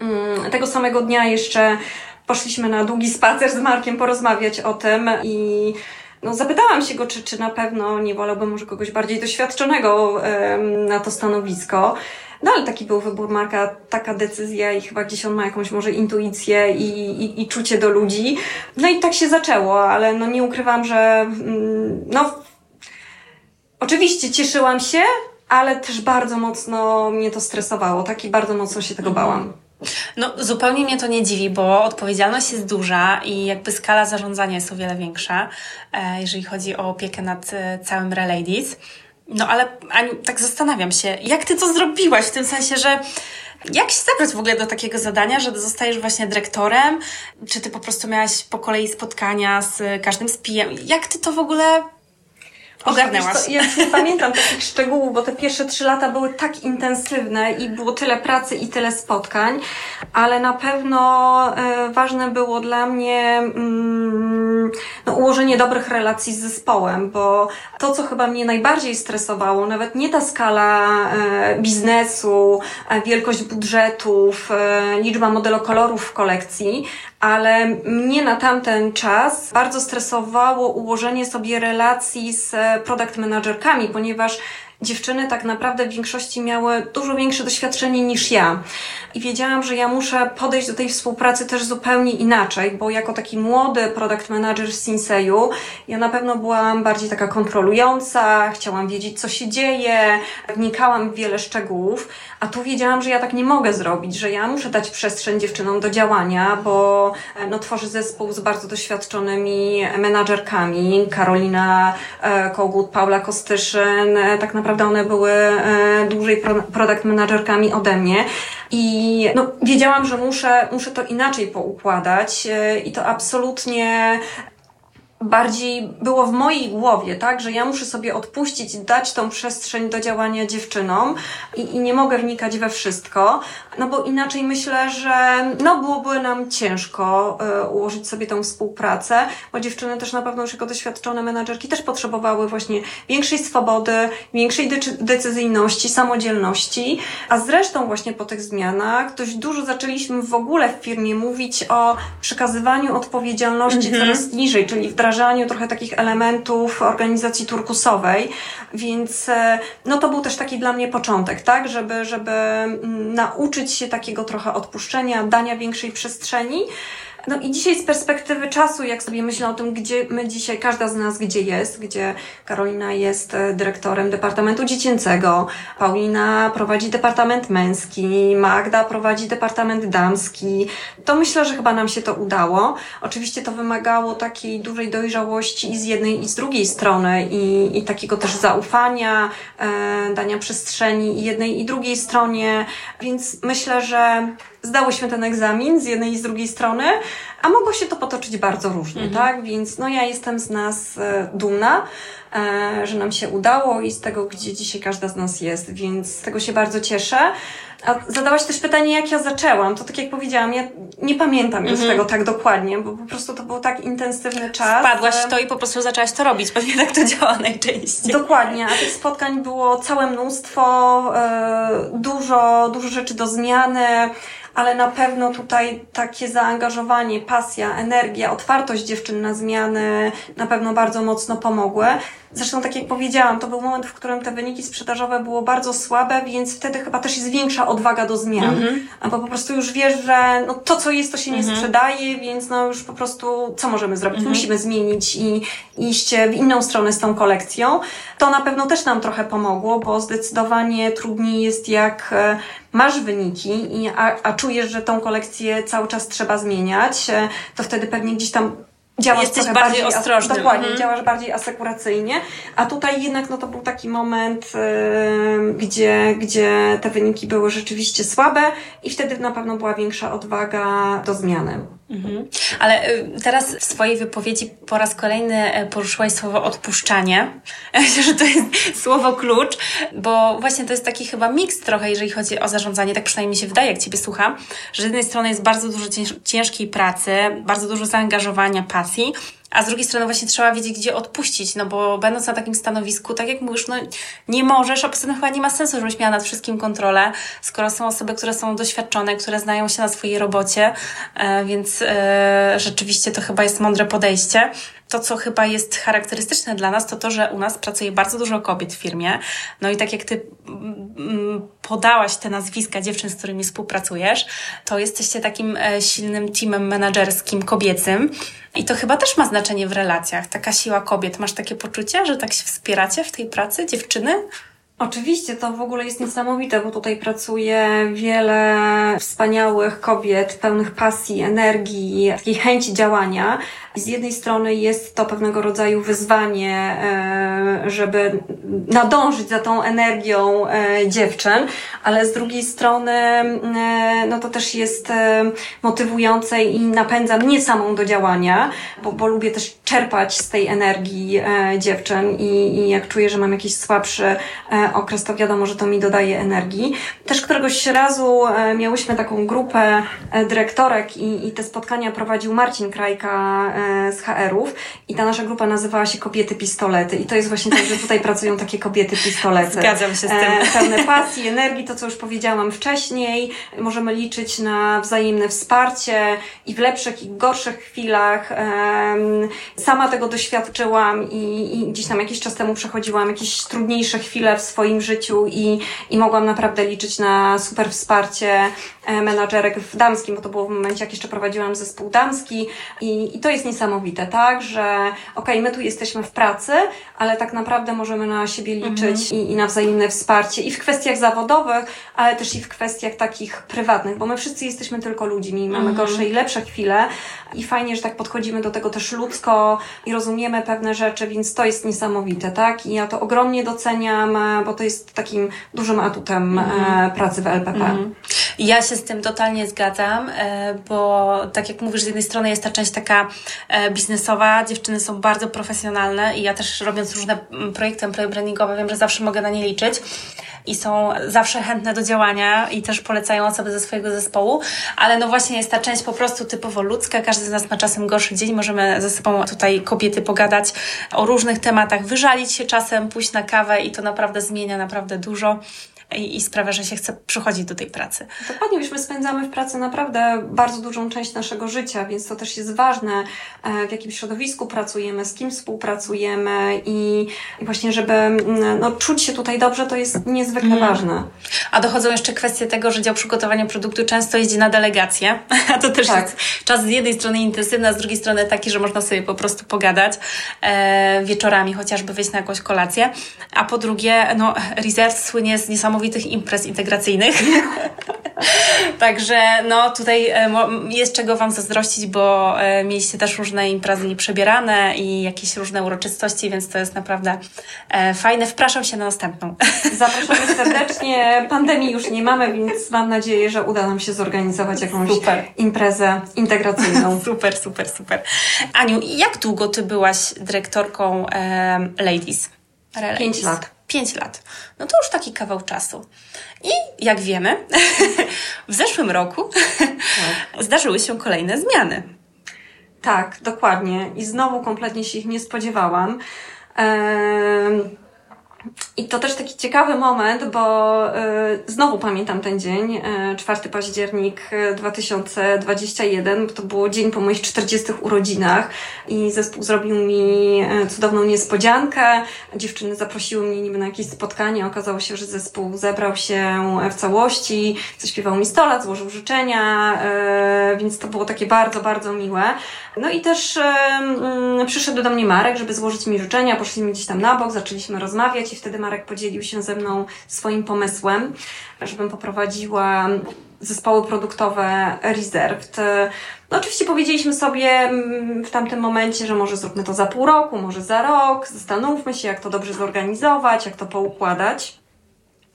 Mm, tego samego dnia jeszcze poszliśmy na długi spacer z Markiem porozmawiać o tym i no, zapytałam się go, czy, czy na pewno nie wolałby może kogoś bardziej doświadczonego na to stanowisko. No ale taki był wybór Marka, taka decyzja i chyba gdzieś on ma jakąś może intuicję i, i, i czucie do ludzi. No i tak się zaczęło, ale no nie ukrywam, że mm, no oczywiście cieszyłam się, ale też bardzo mocno mnie to stresowało, tak i bardzo mocno się tego bałam. No, zupełnie mnie to nie dziwi, bo odpowiedzialność jest duża i jakby skala zarządzania jest o wiele większa, e, jeżeli chodzi o opiekę nad e, całym Reladies. No ale Aniu, tak zastanawiam się, jak ty to zrobiłaś? W tym sensie, że jak się zabrać w ogóle do takiego zadania, że zostajesz właśnie dyrektorem? Czy ty po prostu miałaś po kolei spotkania z każdym z PM? Jak ty to w ogóle ogarnęłaś. Co, ja nie pamiętam takich szczegółów, bo te pierwsze trzy lata były tak intensywne i było tyle pracy i tyle spotkań, ale na pewno e, ważne było dla mnie mm, no, ułożenie dobrych relacji z zespołem, bo to, co chyba mnie najbardziej stresowało, nawet nie ta skala e, biznesu, e, wielkość budżetów, liczba modelokolorów w kolekcji, ale mnie na tamten czas bardzo stresowało ułożenie sobie relacji z product managerkami, ponieważ dziewczyny tak naprawdę w większości miały dużo większe doświadczenie niż ja. I wiedziałam, że ja muszę podejść do tej współpracy też zupełnie inaczej, bo jako taki młody product manager w Sinseju, ja na pewno byłam bardziej taka kontrolująca, chciałam wiedzieć, co się dzieje, wnikałam w wiele szczegółów, a tu wiedziałam, że ja tak nie mogę zrobić, że ja muszę dać przestrzeń dziewczynom do działania, bo no, tworzę zespół z bardzo doświadczonymi menadżerkami. Karolina e, Kogut, Paula Kostyszyn, e, tak naprawdę one były e, dłużej product managerkami ode mnie. I no, wiedziałam, że muszę, muszę to inaczej poukładać i to absolutnie bardziej było w mojej głowie, tak, że ja muszę sobie odpuścić, dać tą przestrzeń do działania dziewczynom i, i nie mogę wnikać we wszystko, no bo inaczej myślę, że no byłoby nam ciężko y, ułożyć sobie tą współpracę, bo dziewczyny też na pewno już jako doświadczone menadżerki też potrzebowały właśnie większej swobody, większej decyzyjności, samodzielności, a zresztą właśnie po tych zmianach dość dużo zaczęliśmy w ogóle w firmie mówić o przekazywaniu odpowiedzialności mm -hmm. coraz niżej, czyli wdrażaniu wdrażaniu trochę takich elementów organizacji turkusowej, więc e, no to był też taki dla mnie początek, tak, żeby, żeby mm, nauczyć się takiego trochę odpuszczenia, dania większej przestrzeni. No i dzisiaj z perspektywy czasu, jak sobie myślę o tym, gdzie my dzisiaj, każda z nas gdzie jest, gdzie Karolina jest e, dyrektorem Departamentu Dziecięcego, Paulina prowadzi Departament Męski, Magda prowadzi Departament Damski, to myślę, że chyba nam się to udało. Oczywiście to wymagało takiej dużej dojrzałości i z jednej i z drugiej strony i, i takiego też zaufania, e, dania przestrzeni i jednej i drugiej stronie, więc myślę, że zdałyśmy ten egzamin z jednej i z drugiej strony, a mogło się to potoczyć bardzo różnie, mhm. tak? Więc no ja jestem z nas e, dumna, że nam się udało i z tego, gdzie dzisiaj każda z nas jest, więc z tego się bardzo cieszę. A zadałaś też pytanie, jak ja zaczęłam. To tak jak powiedziałam, ja nie pamiętam już mm -hmm. tego tak dokładnie, bo po prostu to był tak intensywny czas. Wpadłaś w to i po prostu zaczęłaś to robić. Pewnie tak to działa najczęściej. Dokładnie, a tych spotkań było całe mnóstwo, e, dużo, dużo rzeczy do zmiany ale na pewno tutaj takie zaangażowanie, pasja, energia, otwartość dziewczyn na zmiany na pewno bardzo mocno pomogły. Zresztą, tak jak powiedziałam, to był moment, w którym te wyniki sprzedażowe było bardzo słabe, więc wtedy chyba też jest większa odwaga do zmian. Mm-hmm. Bo po prostu już wiesz, że no, to, co jest, to się nie mm-hmm. sprzedaje, więc no już po prostu co możemy zrobić? Mm-hmm. Musimy zmienić i iść w inną stronę z tą kolekcją. To na pewno też nam trochę pomogło, bo zdecydowanie trudniej jest jak e, masz wyniki, i, a, a czujesz, że tą kolekcję cały czas trzeba zmieniać, e, to wtedy pewnie gdzieś tam działasz Jesteś bardziej, bardziej ostrożny. Dokładnie, mhm. działasz bardziej asekuracyjnie, a tutaj jednak no to był taki moment, yy, gdzie, gdzie te wyniki były rzeczywiście słabe i wtedy na pewno była większa odwaga do zmiany. Mhm. Ale y, teraz w swojej wypowiedzi po raz kolejny e, poruszyłaś słowo odpuszczanie. Myślę, że to jest słowo klucz, bo właśnie to jest taki chyba miks trochę, jeżeli chodzi o zarządzanie, tak przynajmniej mi się wydaje, jak Ciebie słucham, że z jednej strony jest bardzo dużo ciężkiej pracy, bardzo dużo zaangażowania, pasji, a z drugiej strony właśnie trzeba wiedzieć, gdzie odpuścić, no bo będąc na takim stanowisku, tak jak mówisz, no nie możesz, a poza tym chyba nie ma sensu, żebyś miała nad wszystkim kontrolę, skoro są osoby, które są doświadczone, które znają się na swojej robocie, e, więc e, rzeczywiście to chyba jest mądre podejście to, co chyba jest charakterystyczne dla nas, to to, że u nas pracuje bardzo dużo kobiet w firmie. No i tak jak ty mm, podałaś te nazwiska dziewczyn, z którymi współpracujesz, to jesteście takim e, silnym teamem menedżerskim kobiecym. I to chyba też ma znaczenie w relacjach. Taka siła kobiet. Masz takie poczucie, że tak się wspieracie w tej pracy, dziewczyny? Oczywiście, to w ogóle jest niesamowite, bo tutaj pracuje wiele wspaniałych kobiet, pełnych pasji, energii, takiej chęci działania. Z jednej strony jest to pewnego rodzaju wyzwanie, e, żeby nadążyć za tą energią e, dziewczyn, ale z drugiej strony, e, no to też jest motywujące i napędza mnie samą do działania, bo, bo lubię też czerpać z tej energii dziewczyn i, i jak czuję, że mam jakiś słabszy okres, to wiadomo, że to mi dodaje energii. Też któregoś razu miałyśmy taką grupę dyrektorek i, i te spotkania prowadził Marcin Krajka z HR-ów i ta nasza grupa nazywała się Kobiety Pistolety i to jest właśnie tak, że tutaj pracują takie kobiety pistolety. Zgadzam się z tym. E, pełne pasji, energii, to co już powiedziałam wcześniej. Możemy liczyć na wzajemne wsparcie i w lepszych i gorszych chwilach. sama tego doświadczyłam i, i gdzieś tam jakiś czas temu przechodziłam jakieś trudniejsze chwile w swoim życiu i, i mogłam naprawdę liczyć na super wsparcie e, menadżerek w damskim, bo to było w momencie, jak jeszcze prowadziłam zespół damski i, i to jest niesamowite, tak, że okej, okay, my tu jesteśmy w pracy, ale tak naprawdę możemy na siebie liczyć mhm. i, i na wzajemne wsparcie i w kwestiach zawodowych, ale też i w kwestiach takich prywatnych, bo my wszyscy jesteśmy tylko ludźmi, mamy mhm. gorsze i lepsze chwile i fajnie, że tak podchodzimy do tego też ludzko i rozumiemy pewne rzeczy, więc to jest niesamowite, tak, i ja to ogromnie doceniam, bo to jest takim dużym atutem mhm. pracy w LPP. Mhm. Ja się z tym totalnie zgadzam, e, bo tak jak mówisz, z jednej strony jest ta część taka e, biznesowa, dziewczyny są bardzo profesjonalne i ja też robiąc różne mm, projekty employee brandingowe wiem, że zawsze mogę na nie liczyć i są zawsze chętne do działania i też polecają osoby ze swojego zespołu, ale no właśnie jest ta część po prostu typowo ludzka, każdy z nas ma czasem gorszy dzień, możemy ze sobą tutaj kobiety pogadać o różnych tematach, wyżalić się czasem, pójść na kawę i to naprawdę zmienia naprawdę dużo i, i sprawia, że się chce przychodzić do tej pracy. Dokładnie, już my spędzamy w pracy naprawdę bardzo dużą część naszego życia, więc to też jest ważne, e, w jakim środowisku pracujemy, z kim współpracujemy i, i właśnie, żeby no, czuć się tutaj dobrze, to jest niezwykle mm. ważne. A dochodzą jeszcze kwestie tego, że dział przygotowania produktu często jeździ na delegację, a to też tak. jest czas z jednej strony intensywny, a z drugiej strony taki, że można sobie po prostu pogadać e, wieczorami, chociażby wyjść na jakąś kolację, a po drugie, no, Reserve słynie z niesamowitym niesamowitych imprez integracyjnych. Także no tutaj e, jest czego Wam zazdrościć, bo e, mieliście też różne imprezy przebierane i jakieś różne uroczystości, więc to jest naprawdę e, fajne. Wpraszam się na następną. Zapraszamy serdecznie. Pandemii już nie mamy, więc mam nadzieję, że uda nam się zorganizować jakąś super. imprezę integracyjną. super, super, super. Aniu, jak długo Ty byłaś dyrektorką Ladies? Pięć lat. 5 lat. No to już taki kawał czasu. I jak wiemy, w zeszłym roku tak. zdarzyły się kolejne zmiany. Tak, dokładnie. I znowu kompletnie się ich nie spodziewałam. Ehm i to też taki ciekawy moment, bo y, znowu pamiętam ten dzień, y, 4 październik 2021, to było dzień po moich 40 urodzinach i zespół zrobił mi cudowną niespodziankę. Dziewczyny zaprosiły mnie niby na jakieś spotkanie, okazało się, że zespół zebrał się w całości, zaśpiewał mi stolat, złożył życzenia, y, więc to było takie bardzo, bardzo miłe. No i też przyszedł do mnie Marek, żeby złożyć mi życzenia, poszliśmy gdzieś tam na bok, zaczęliśmy rozmawiać i wtedy Marek podzielił się ze mną swoim pomysłem, żebym poprowadziła zespoły produktowe Reserved. No oczywiście powiedzieliśmy sobie mm, w tamtym momencie, że może zróbmy to za pół roku, może za rok, zastanówmy się, jak to dobrze zorganizować, jak to poukładać.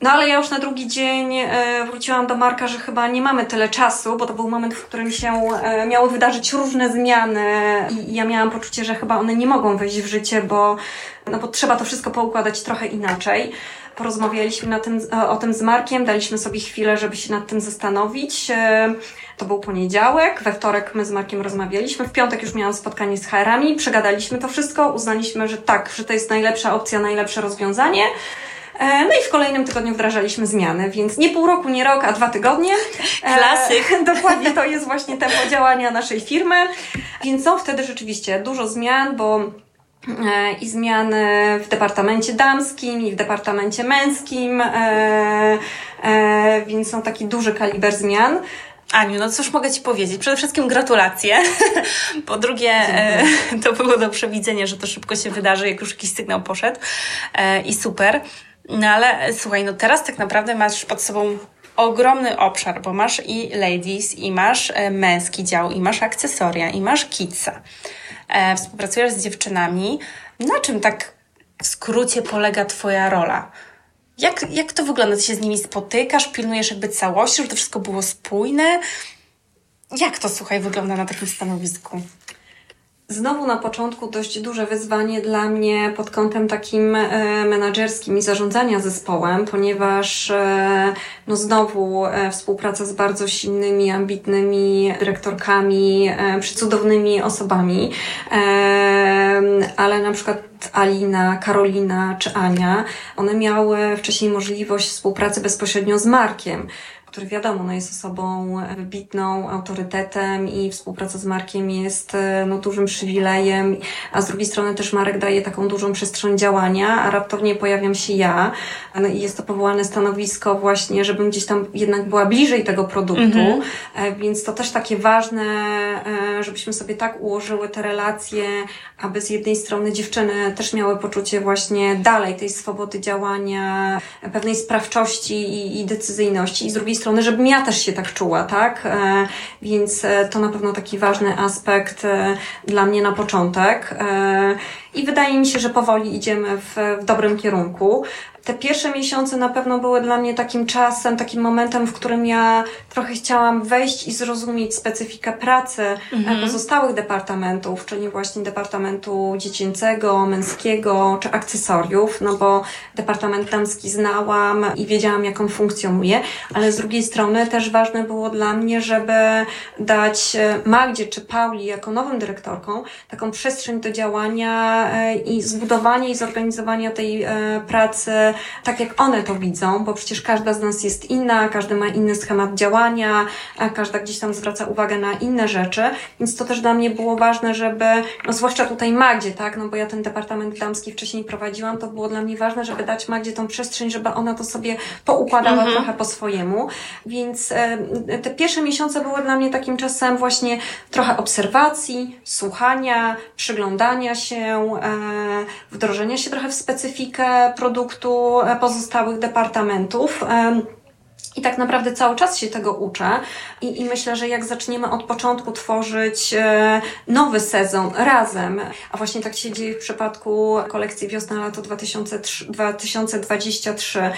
No ale ja już na drugi dzień e, wróciłam do Marka, że chyba nie mamy tyle czasu, bo to był moment, w którym się e, miały wydarzyć różne zmiany i ja miałam poczucie, że chyba one nie mogą wejść w życie, bo, no bo trzeba to wszystko poukładać trochę inaczej. Porozmawialiśmy na tym, e, o tym z Markiem, daliśmy sobie chwilę, żeby się nad tym zastanowić. To był poniedziałek, we wtorek my z Markiem rozmawialiśmy, w piątek już miałam spotkanie z HR-ami, przegadaliśmy to wszystko, uznaliśmy, że tak, że to jest najlepsza opcja, najlepsze rozwiązanie. E, no i w kolejnym tygodniu wdrażaliśmy zmiany, więc nie pół roku, nie rok, a dwa tygodnie. E, Klasyk. Dokładnie to jest właśnie tempo działania naszej firmy. Więc są wtedy rzeczywiście dużo zmian, bo e, i zmiany w departamencie damskim, i w departamencie męskim, więc są taki duży kaliber zmian. Aniu, no cóż mogę Ci powiedzieć? Przede wszystkim gratulacje. po drugie, e, to było do przewidzenia, że to szybko się wydarzy, jak już jakiś sygnał poszedł. E, I super. No ale słuchaj, no teraz tak naprawdę masz pod sobą ogromny obszar, bo masz i ladies, i masz e, męski dział, i masz akcesoria, i masz kidsa. E, współpracujesz z dziewczynami. Na czym tak w skrócie polega Twoja rola? Jak, jak to wygląda? Ty się z nimi spotykasz, pilnujesz jakby całości, żeby to wszystko było spójne? Jak to, słuchaj, wygląda na takim stanowisku? Znowu na początku dość duże wyzwanie dla mnie pod kątem takim e, menedżerskim i zarządzania zespołem, ponieważ e, no znowu e, współpraca z bardzo silnymi, ambitnymi dyrektorkami, przycudownymi osobami, ale na przykład Alina, Karolina czy Ania, one miały wcześniej możliwość współpracy bezpośrednio z Markiem który wiadomo, no jest osobą wybitną, autorytetem i współpraca z Markiem jest e, no, dużym przywilejem, a z drugiej strony też Marek daje taką dużą przestrzeń działania, a raptownie pojawiam się ja no, i jest to powołane stanowisko właśnie, żebym gdzieś tam jednak była bliżej tego produktu, mhm. E, więc to też takie ważne, e, żebyśmy sobie tak ułożyły te relacje, aby z jednej strony dziewczyny też miały poczucie właśnie dalej tej swobody działania, pewnej sprawczości i, i decyzyjności i z drugiej strony, żebym ja też się tak czuła, tak? E, więc e, to na pewno taki ważny aspekt e, dla mnie na początek. I wydaje mi się, że powoli idziemy w, w dobrym kierunku te pierwsze miesiące na pewno były dla mnie takim czasem, takim momentem, w którym ja trochę chciałam wejść i zrozumieć specyfikę pracy mhm. pozostałych departamentów, czyli właśnie departamentu dziecięcego, męskiego czy akcesoriów, no bo departament damski znałam i wiedziałam, jak on funkcjonuje, ale z drugiej strony też ważne było dla mnie, żeby dać e, Magdzie czy Pauli jako nowym dyrektorką taką przestrzeń do działania e, i zbudowania i zorganizowania tej e, pracy tak jak one to widzą, bo przecież każda z nas jest inna, każdy ma inny schemat działania, każda gdzieś tam zwraca uwagę na inne rzeczy, więc to też dla mnie było ważne, żeby, no zwłaszcza tutaj Magdzie, tak, no bo ja ten departament damski wcześniej prowadziłam, to było dla mnie ważne, żeby dać Magdzie tą przestrzeń, żeby ona to sobie poukładała mhm. trochę po swojemu, więc e, te pierwsze miesiące były dla mnie takim czasem właśnie trochę obserwacji, słuchania, przyglądania się, e, wdrożenia się trochę w specyfikę produktu, pozostałych departamentów. I tak naprawdę cały czas się tego uczę. I, i myślę, że jak zaczniemy od początku tworzyć e, nowy sezon razem, a właśnie tak się dzieje w przypadku kolekcji wiosna-lato 2023, e,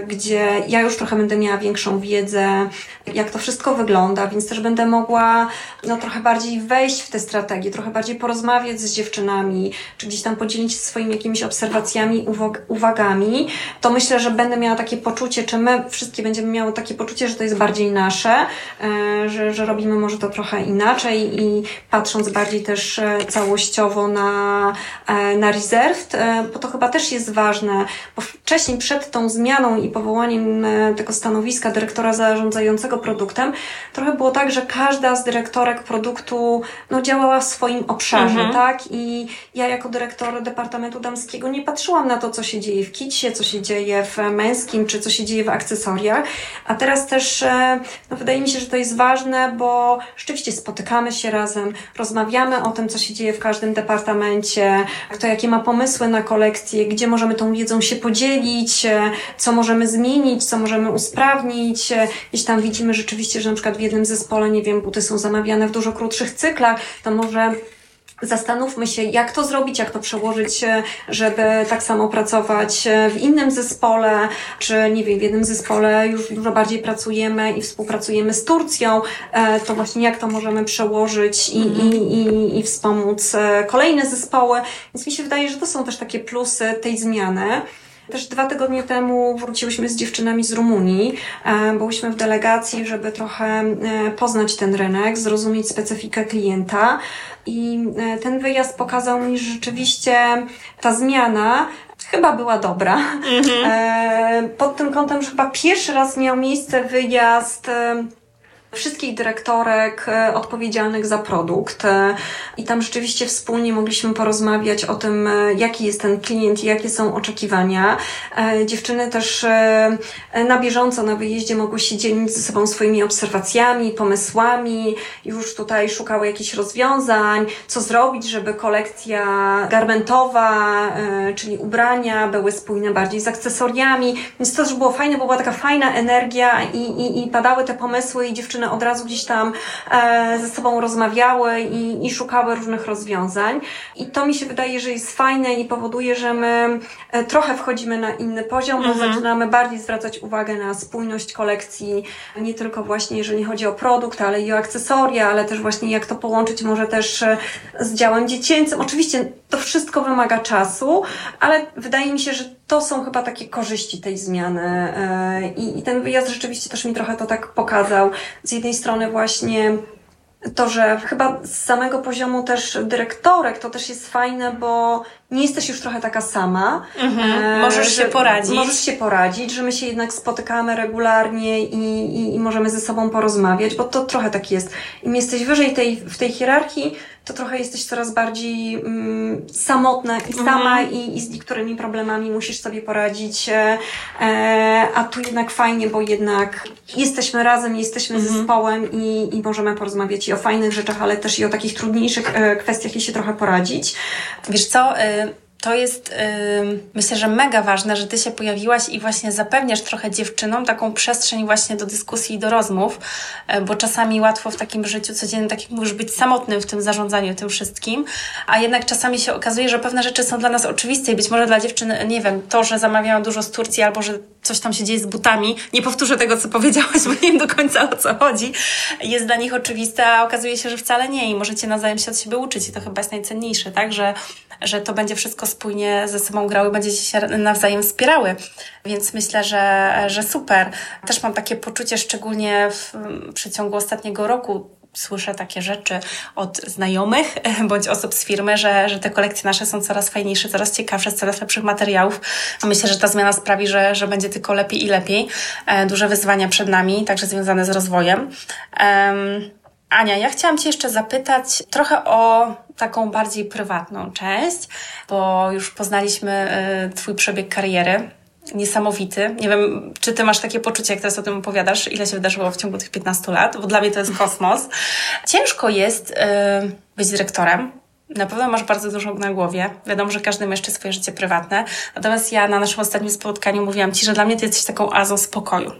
gdzie ja już trochę będę miała większą wiedzę, jak to wszystko wygląda, więc też będę mogła no, trochę bardziej wejść w te strategie, trochę bardziej porozmawiać z dziewczynami, czy gdzieś tam podzielić się swoimi jakimiś obserwacjami, uwagami, to myślę, że będę miała takie poczucie, czy my wszystkie będziemy będziemy miały takie poczucie, że to jest bardziej nasze, e, że, że robimy może to trochę inaczej i patrząc bardziej też e, całościowo na, e, na Reserved, bo to chyba też jest ważne, bo wcześniej przed tą zmianą i powołaniem tego stanowiska dyrektora zarządzającego produktem, trochę było tak, że każda z dyrektorek produktu no, działała w swoim obszarze, mhm. tak? I ja jako dyrektor Departamentu Damskiego nie patrzyłam na to, co się dzieje w kicie, co się dzieje w męskim, czy co się dzieje w akcesoriach, a teraz też e, no, wydaje mi się, że to jest ważne, bo rzeczywiście spotykamy się razem, rozmawiamy o tym, co się dzieje w każdym departamencie, kto jakie ma pomysły na kolekcję, gdzie możemy tą wiedzą się podzielić, e, co możemy zmienić, co możemy usprawnić. E, gdzieś tam widzimy rzeczywiście, że na przykład w jednym zespole, nie wiem, buty są zamawiane w dużo krótszych cyklach, to może Zastanówmy się, jak to zrobić, jak to przełożyć, e, żeby tak samo pracować e, w innym zespole, czy nie wiem, w jednym zespole już dużo bardziej pracujemy i współpracujemy z Turcją, e, to właśnie jak to możemy przełożyć i, mm. i, i, i wspomóc kolejne zespoły. Więc mi się wydaje, że to są też takie plusy tej zmiany. Też dwa tygodnie temu wróciłyśmy z dziewczynami z Rumunii. Byłyśmy w delegacji, żeby trochę poznać ten rynek, zrozumieć specyfikę klienta. I e, ten wyjazd pokazał mi, że rzeczywiście ta zmiana chyba była dobra. Mhm. E, pod tym kątem, że chyba pierwszy raz miał miejsce wyjazd e, wszystkich dyrektorek e, odpowiedzialnych za produkt. E, I tam rzeczywiście wspólnie mogliśmy porozmawiać o tym, e, jaki jest ten klient i jakie są oczekiwania. Dziewczyny też na bieżąco na wyjeździe mogły się dzielić ze sobą swoimi obserwacjami, pomysłami, już tutaj szukały jakichś rozwiązań, co zrobić, żeby kolekcja garmentowa, czyli ubrania były spójne bardziej z akcesoriami. Więc to też było fajne, bo była taka fajna energia i, i, i padały te pomysły i dziewczyny od razu gdzieś tam e, ze sobą rozmawiały i, i szukały różnych rozwiązań. I to mi się wydaje, że jest fajne i powoduje, że my e, trochę wchodzimy na inny poziom, bo mhm. zaczynamy bardziej zwracać uwagę na spójność kolekcji, nie tylko właśnie jeżeli chodzi o produkt, ale i o akcesoria, ale też właśnie jak to połączyć może też e, z działem dziecięcym. Oczywiście to wszystko wymaga czasu, ale wydaje mi się, że to są chyba takie korzyści tej zmiany. I, I ten wyjazd rzeczywiście też mi trochę to tak pokazał. Z jednej strony właśnie to, że chyba z samego poziomu też dyrektorek to też jest fajne, bo nie jesteś już trochę taka sama. Mhm, e, możesz się poradzić. Możesz się poradzić, że my się jednak spotykamy regularnie i, i, i możemy ze sobą porozmawiać, bo to trochę tak jest. Im jesteś wyżej tej, w tej hierarchii, to trochę jesteś coraz bardziej mm, samotna i sama mhm. i, i z niektórymi problemami musisz sobie poradzić. E, e, a tu jednak fajnie, bo jednak jesteśmy razem, jesteśmy mhm. zespołem i, i możemy porozmawiać i o fajnych rzeczach, ale też i o takich trudniejszych e, kwestiach i się trochę poradzić. Wiesz co, y, to jest yy, myślę, że mega ważne, że Ty się pojawiłaś i właśnie zapewniasz trochę dziewczynom taką przestrzeń właśnie do dyskusji i do rozmów, yy, bo czasami łatwo w takim życiu codziennym, tak jak mówisz, być samotnym w tym zarządzaniu tym wszystkim, a jednak czasami się okazuje, że pewne rzeczy są dla nas oczywiste i być może dla dziewczyn, nie wiem, to, że zamawiają dużo z Turcji albo, że coś tam się dzieje z butami, nie powtórzę tego, co powiedziałaś, bo nie wiem do końca o co chodzi, jest dla nich oczywiste, a okazuje się, że wcale nie i możecie nawzajem się od siebie uczyć i to chyba jest najcenniejsze, tak, że że to będzie wszystko spójnie ze sobą grały, będziecie się nawzajem wspierały. Więc myślę, że, że super. Też mam takie poczucie, szczególnie w przeciągu ostatniego roku, słyszę takie rzeczy od znajomych bądź osób z firmy, że, że te kolekcje nasze są coraz fajniejsze, coraz ciekawsze, z coraz lepszych materiałów. Myślę, że ta zmiana sprawi, że, że będzie tylko lepiej i lepiej. E, duże wyzwania przed nami, także związane z rozwojem. Um, Ania, ja chciałam Cię jeszcze zapytać trochę o taką bardziej prywatną część, bo już poznaliśmy y, Twój przebieg kariery. Niesamowity. Nie wiem, czy Ty masz takie poczucie, jak teraz o tym opowiadasz, ile się wydarzyło w ciągu tych 15 lat, bo dla mnie to jest kosmos. Ciężko jest y, być dyrektorem, na pewno masz bardzo dużo na głowie. Wiadomo, że każdy ma jeszcze swoje życie prywatne. Natomiast ja na naszym ostatnim spotkaniu mówiłam Ci, że dla mnie Ty jesteś taką azą spokoju.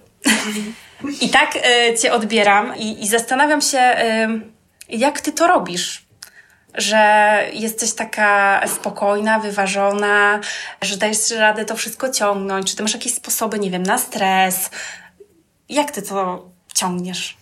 I tak y, Cię odbieram i, i zastanawiam się, y, jak Ty to robisz że jesteś taka spokojna, wyważona, że dajesz radę to wszystko ciągnąć? Czy ty masz jakieś sposoby, nie wiem, na stres? Jak ty to ciągniesz?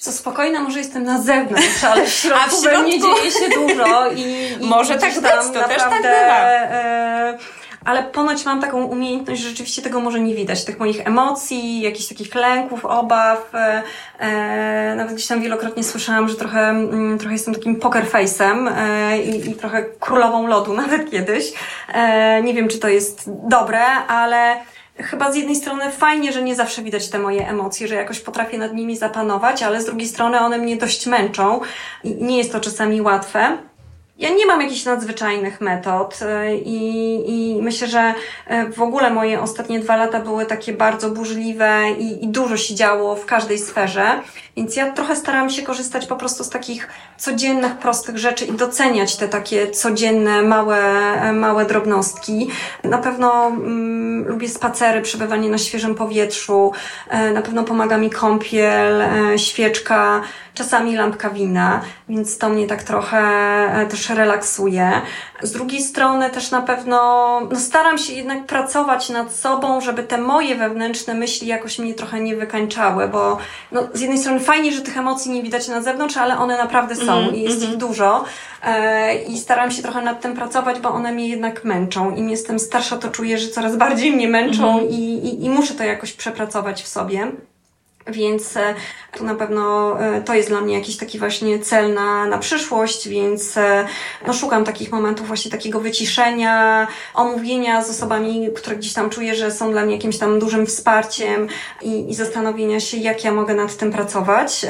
Co spokojna może jestem na zewnątrz, ale w środku, A w środku? dzieje się dużo i, i może tak być, to też tak bywa. E, ale ponoć mam taką umiejętność, że rzeczywiście tego może nie widać, tych moich emocji, jakichś takich lęków, obaw. E, e, nawet gdzieś tam wielokrotnie słyszałam, że trochę, mm, trochę jestem takim poker face'em e, i, i trochę królową lodu nawet kiedyś. E, nie wiem, czy to jest dobre, ale chyba z jednej strony fajnie, że nie zawsze widać te moje emocje, że jakoś potrafię nad nimi zapanować, ale z drugiej strony one mnie dość męczą i nie jest to czasami łatwe. Ja nie mam jakichś nadzwyczajnych metod e, i, i myślę, że e, w ogóle moje ostatnie dwa lata były takie bardzo burzliwe i, i dużo się działo w każdej sferze, więc ja trochę starałam się korzystać po prostu z takich codziennych, prostych rzeczy i doceniać te takie codzienne, małe, e, małe drobnostki. Na pewno mm, lubię spacery, przebywanie na świeżym powietrzu, na pewno pomaga mi kąpiel, świeczka, czasami lampka wina, więc to mnie tak trochę e, też relaksuje. Z drugiej strony też na pewno no staram się jednak pracować nad sobą, żeby te moje wewnętrzne myśli jakoś mnie trochę nie wykańczały, bo no, z jednej strony fajnie, że tych emocji nie widać na zewnątrz, ale one naprawdę są mm, i jest mm -hmm. ich dużo e, i staram się trochę nad tym pracować, bo one mnie jednak męczą. Im jestem starsza, to czuję, że coraz bardziej mnie męczą mm -hmm. i, i, i muszę to jakoś przepracować w sobie. Więc e, tu na pewno e, to jest dla mnie jakiś taki właśnie cel na, na przyszłość, więc e, no, szukam takich momentów właśnie takiego wyciszenia, omówienia z osobami, które gdzieś tam czuję, że są dla mnie jakimś tam dużym wsparciem i, i zastanowienia się, jak ja mogę nad tym pracować.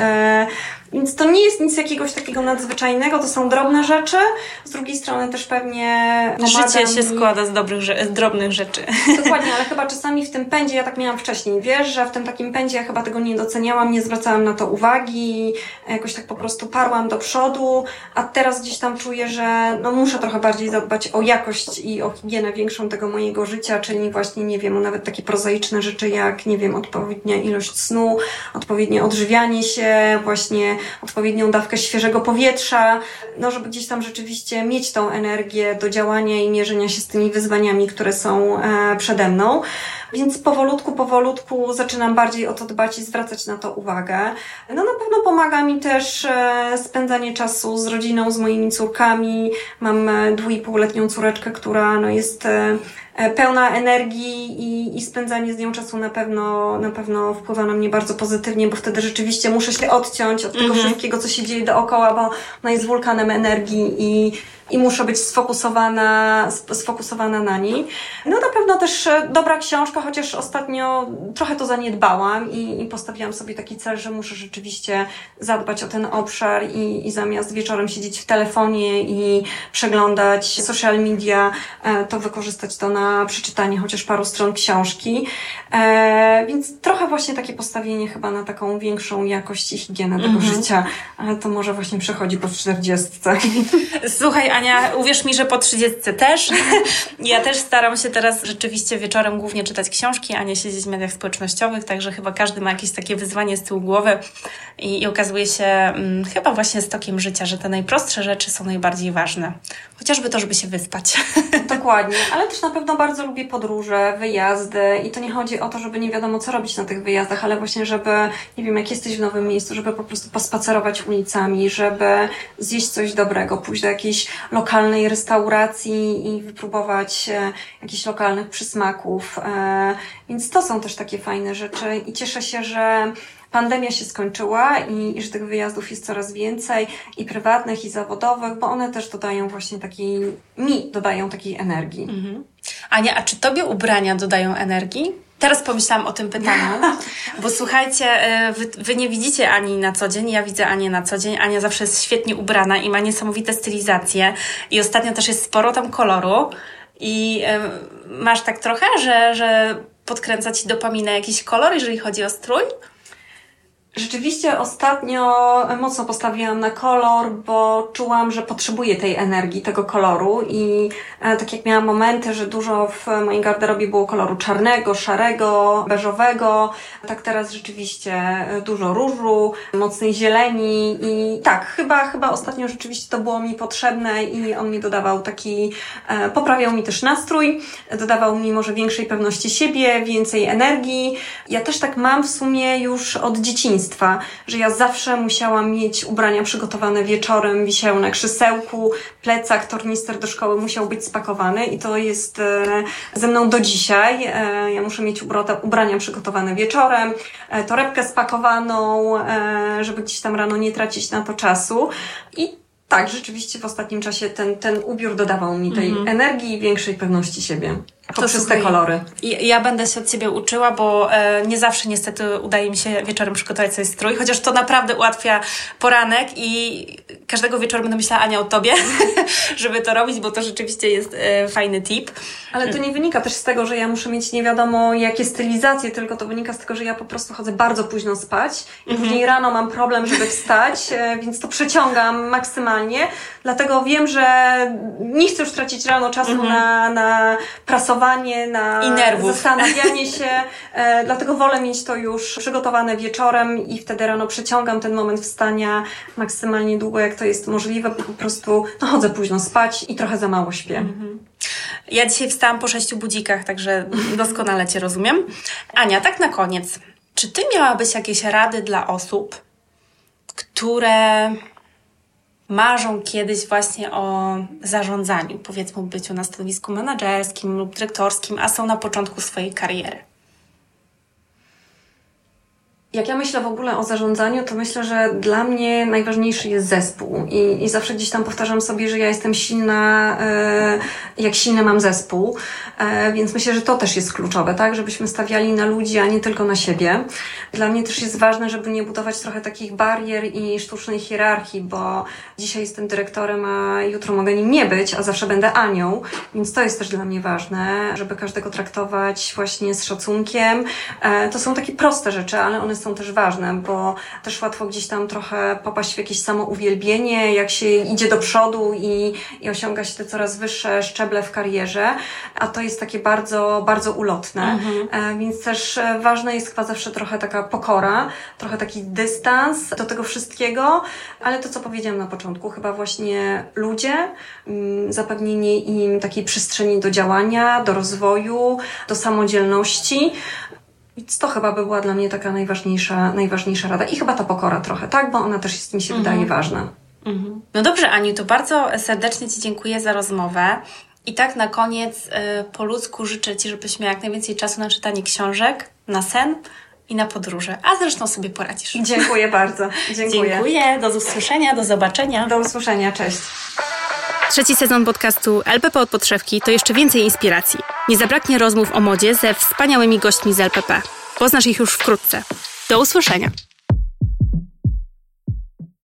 Więc to nie jest nic jakiegoś takiego nadzwyczajnego, to są drobne rzeczy. Z drugiej strony też pewnie. Życie się składa z, dobrych, z drobnych rzeczy. Dokładnie, ale chyba czasami w tym pędzie, ja tak miałam wcześniej, wiesz, że w tym takim pędzie ja chyba tego nie doceniałam, nie zwracałam na to uwagi, jakoś tak po prostu parłam do przodu, a teraz gdzieś tam czuję, że no muszę trochę bardziej zadbać o jakość i o higienę większą tego mojego życia, czyli właśnie, nie wiem, nawet takie prozaiczne rzeczy jak, nie wiem, odpowiednia ilość snu, odpowiednie odżywianie się, właśnie odpowiednią dawkę świeżego powietrza, no żeby gdzieś tam rzeczywiście mieć tą energię do działania i mierzenia się z tymi wyzwaniami, które są e, przede mną. Więc powolutku, powolutku zaczynam bardziej o to dbać i zwracać na to uwagę. No na pewno pomaga mi też e, spędzanie czasu z rodziną, z moimi córkami. Mam e, dwójpółletnią córeczkę, która no jest pełna energii i, i spędzanie z nią czasu na pewno, na pewno wpływa na mnie bardzo pozytywnie, bo wtedy rzeczywiście muszę się odciąć od tego mm -hmm. wszystkiego, co się dzieje dookoła, bo ona jest wulkanem energii i i muszę być sfokusowana, sfokusowana na niej. No na pewno też e, dobra książka, chociaż ostatnio trochę to zaniedbałam i, i postawiłam sobie taki cel, że muszę rzeczywiście zadbać o ten obszar i, i zamiast wieczorem siedzieć w telefonie i przeglądać social media, e, to wykorzystać to na przeczytanie chociaż paru stron książki. E, więc trochę właśnie takie postawienie chyba na taką większą jakość i higienę tego mhm. życia, ale to może właśnie przechodzi po czterdziestce. Słuchaj, Ania, uwierz mi, że po 30 też. ja też staram się teraz rzeczywiście wieczorem głównie czytać książki, a nie siedzieć w mediach społecznościowych, także chyba każdy ma jakieś takie wyzwanie z tyłu głowy i, i okazuje się hmm, chyba właśnie stokiem życia, że te najprostsze rzeczy są najbardziej ważne. Chociażby to, żeby się wyspać. Dokładnie, ale też na pewno bardzo lubię podróże, wyjazdy i to nie chodzi o to, żeby nie wiadomo co robić na tych wyjazdach, ale właśnie, żeby, nie wiem, jak jesteś w nowym miejscu, żeby po prostu pospacerować ulicami, żeby zjeść coś dobrego, pójść do jakiejś lokalnej restauracji i wypróbować e, jakichś lokalnych przysmaków. E, więc to są też takie fajne rzeczy i cieszę się, że pandemia się skończyła i, i że tych wyjazdów jest coraz więcej i prywatnych, i zawodowych, bo one też dodają właśnie takiej, mi dodają takiej energii. Mhm. Ania, a czy tobie ubrania dodają energii? Teraz pomyślałam o tym pytaniu, bo słuchajcie, e, wy, wy, nie widzicie Ani na co dzień, ja widzę Anię na co dzień. Ania zawsze jest świetnie ubrana i ma niesamowite stylizacje i ostatnio też jest sporo tam koloru i y, masz tak trochę, że, że podkręca Ci dopaminę jakiś kolor, jeżeli chodzi o strój? Rzeczywiście ostatnio mocno postawiłam na kolor, bo czułam, że potrzebuję tej energii, tego koloru i e, tak jak miałam momenty, że dużo w mojej garderobie było koloru czarnego, szarego, beżowego, tak teraz rzeczywiście e, dużo różu, mocnej zieleni i tak, chyba, chyba ostatnio rzeczywiście to było mi potrzebne i on mi dodawał taki, e, poprawiał mi też nastrój, dodawał mi może większej pewności siebie, więcej energii. Ja też tak mam w sumie już od dzieciństwa dzieciństwa, że ja zawsze musiałam mieć ubrania przygotowane wieczorem, wisiały na krzesełku, plecak, tornister do szkoły musiał być spakowany i to jest e, ze mną do dzisiaj. E, ja muszę mieć ubrania przygotowane wieczorem, e, torebkę spakowaną, żeby gdzieś tam rano nie tracić na to czasu. I tak, rzeczywiście w ostatnim czasie ten, ten ubiór dodawał mi tej -hmm. energii i większej pewności siebie. Poprzez te kolory. Ja będę się od Ciebie uczyła, bo e, nie zawsze niestety udaje mi się wieczorem przygotować sobie strój, chociaż to naprawdę ułatwia poranek i każdego wieczoru będę myślała Ania o Tobie, żeby to robić, bo to rzeczywiście jest e, fajny tip. Ale to nie wynika też z tego, że ja muszę mieć nie wiadomo jakie stylizacje, tylko to wynika z tego, że ja po prostu chodzę bardzo późno spać i mhm. później rano mam problem, żeby wstać, e, więc to przeciągam maksymalnie. Dlatego wiem, że nie chcę już tracić rano czasu mhm. na, na prasowanie na I zastanawianie się, e, dlatego wolę mieć to już przygotowane wieczorem i wtedy rano przeciągam ten moment wstania maksymalnie długo, jak to jest możliwe, bo po prostu no, chodzę późno spać i trochę za mało śpię. Mhm. Ja dzisiaj wstałam po sześciu budzikach, także doskonale Cię rozumiem. Ania, tak na koniec. Czy Ty miałabyś jakieś rady dla osób, które marzą kiedyś właśnie o zarządzaniu, powiedzmy byciu na stanowisku menedżerskim lub dyrektorskim, a są na początku swojej kariery? Jak ja myślę w ogóle o zarządzaniu, to myślę, że dla mnie najważniejszy jest zespół. I, i zawsze gdzieś tam powtarzam sobie, że ja jestem silna, e, jak silny mam zespół. E, więc myślę, że to też jest kluczowe, tak? Żebyśmy stawiali na ludzi, a nie tylko na siebie. Dla mnie też jest ważne, żeby nie budować trochę takich barier i sztucznej hierarchii, bo dzisiaj jestem dyrektorem, a jutro mogę nim nie być, a zawsze będę Anią. Więc to jest też dla mnie ważne, żeby każdego traktować właśnie z szacunkiem. E, to są takie proste rzeczy, ale one są też ważne, bo też łatwo gdzieś tam trochę popaść w jakieś samouwielbienie, jak się idzie do przodu i, i osiąga się te coraz wyższe szczeble w karierze, a to jest takie bardzo, bardzo ulotne. Mhm. E, więc też e, ważna jest chyba zawsze trochę taka pokora, trochę taki dystans do tego wszystkiego, ale to, co powiedziałam na początku, chyba właśnie ludzie, mm, zapewnienie im takiej przestrzeni do działania, do rozwoju, do samodzielności, więc to chyba by była dla mnie taka najważniejsza, najważniejsza rada. I chyba ta pokora trochę, tak? Bo ona też jest, mi się mhm. wydaje, ważna. Mhm. No dobrze, Aniu, to bardzo serdecznie Ci dziękuję za rozmowę. I tak na koniec y, po ludzku życzę Ci, żebyś miała jak najwięcej czasu na czytanie książek, na sen i na podróże. A zresztą sobie poradzisz. Dziękuję bardzo. Dziękuję. Dziękuję. Do usłyszenia, do zobaczenia. Do usłyszenia. Cześć. Trzeci sezon podcastu LPP od podszewki to jeszcze więcej inspiracji. Nie zabraknie rozmów o modzie ze wspaniałymi gośćmi z LPP. Poznasz ich już wkrótce. Do usłyszenia.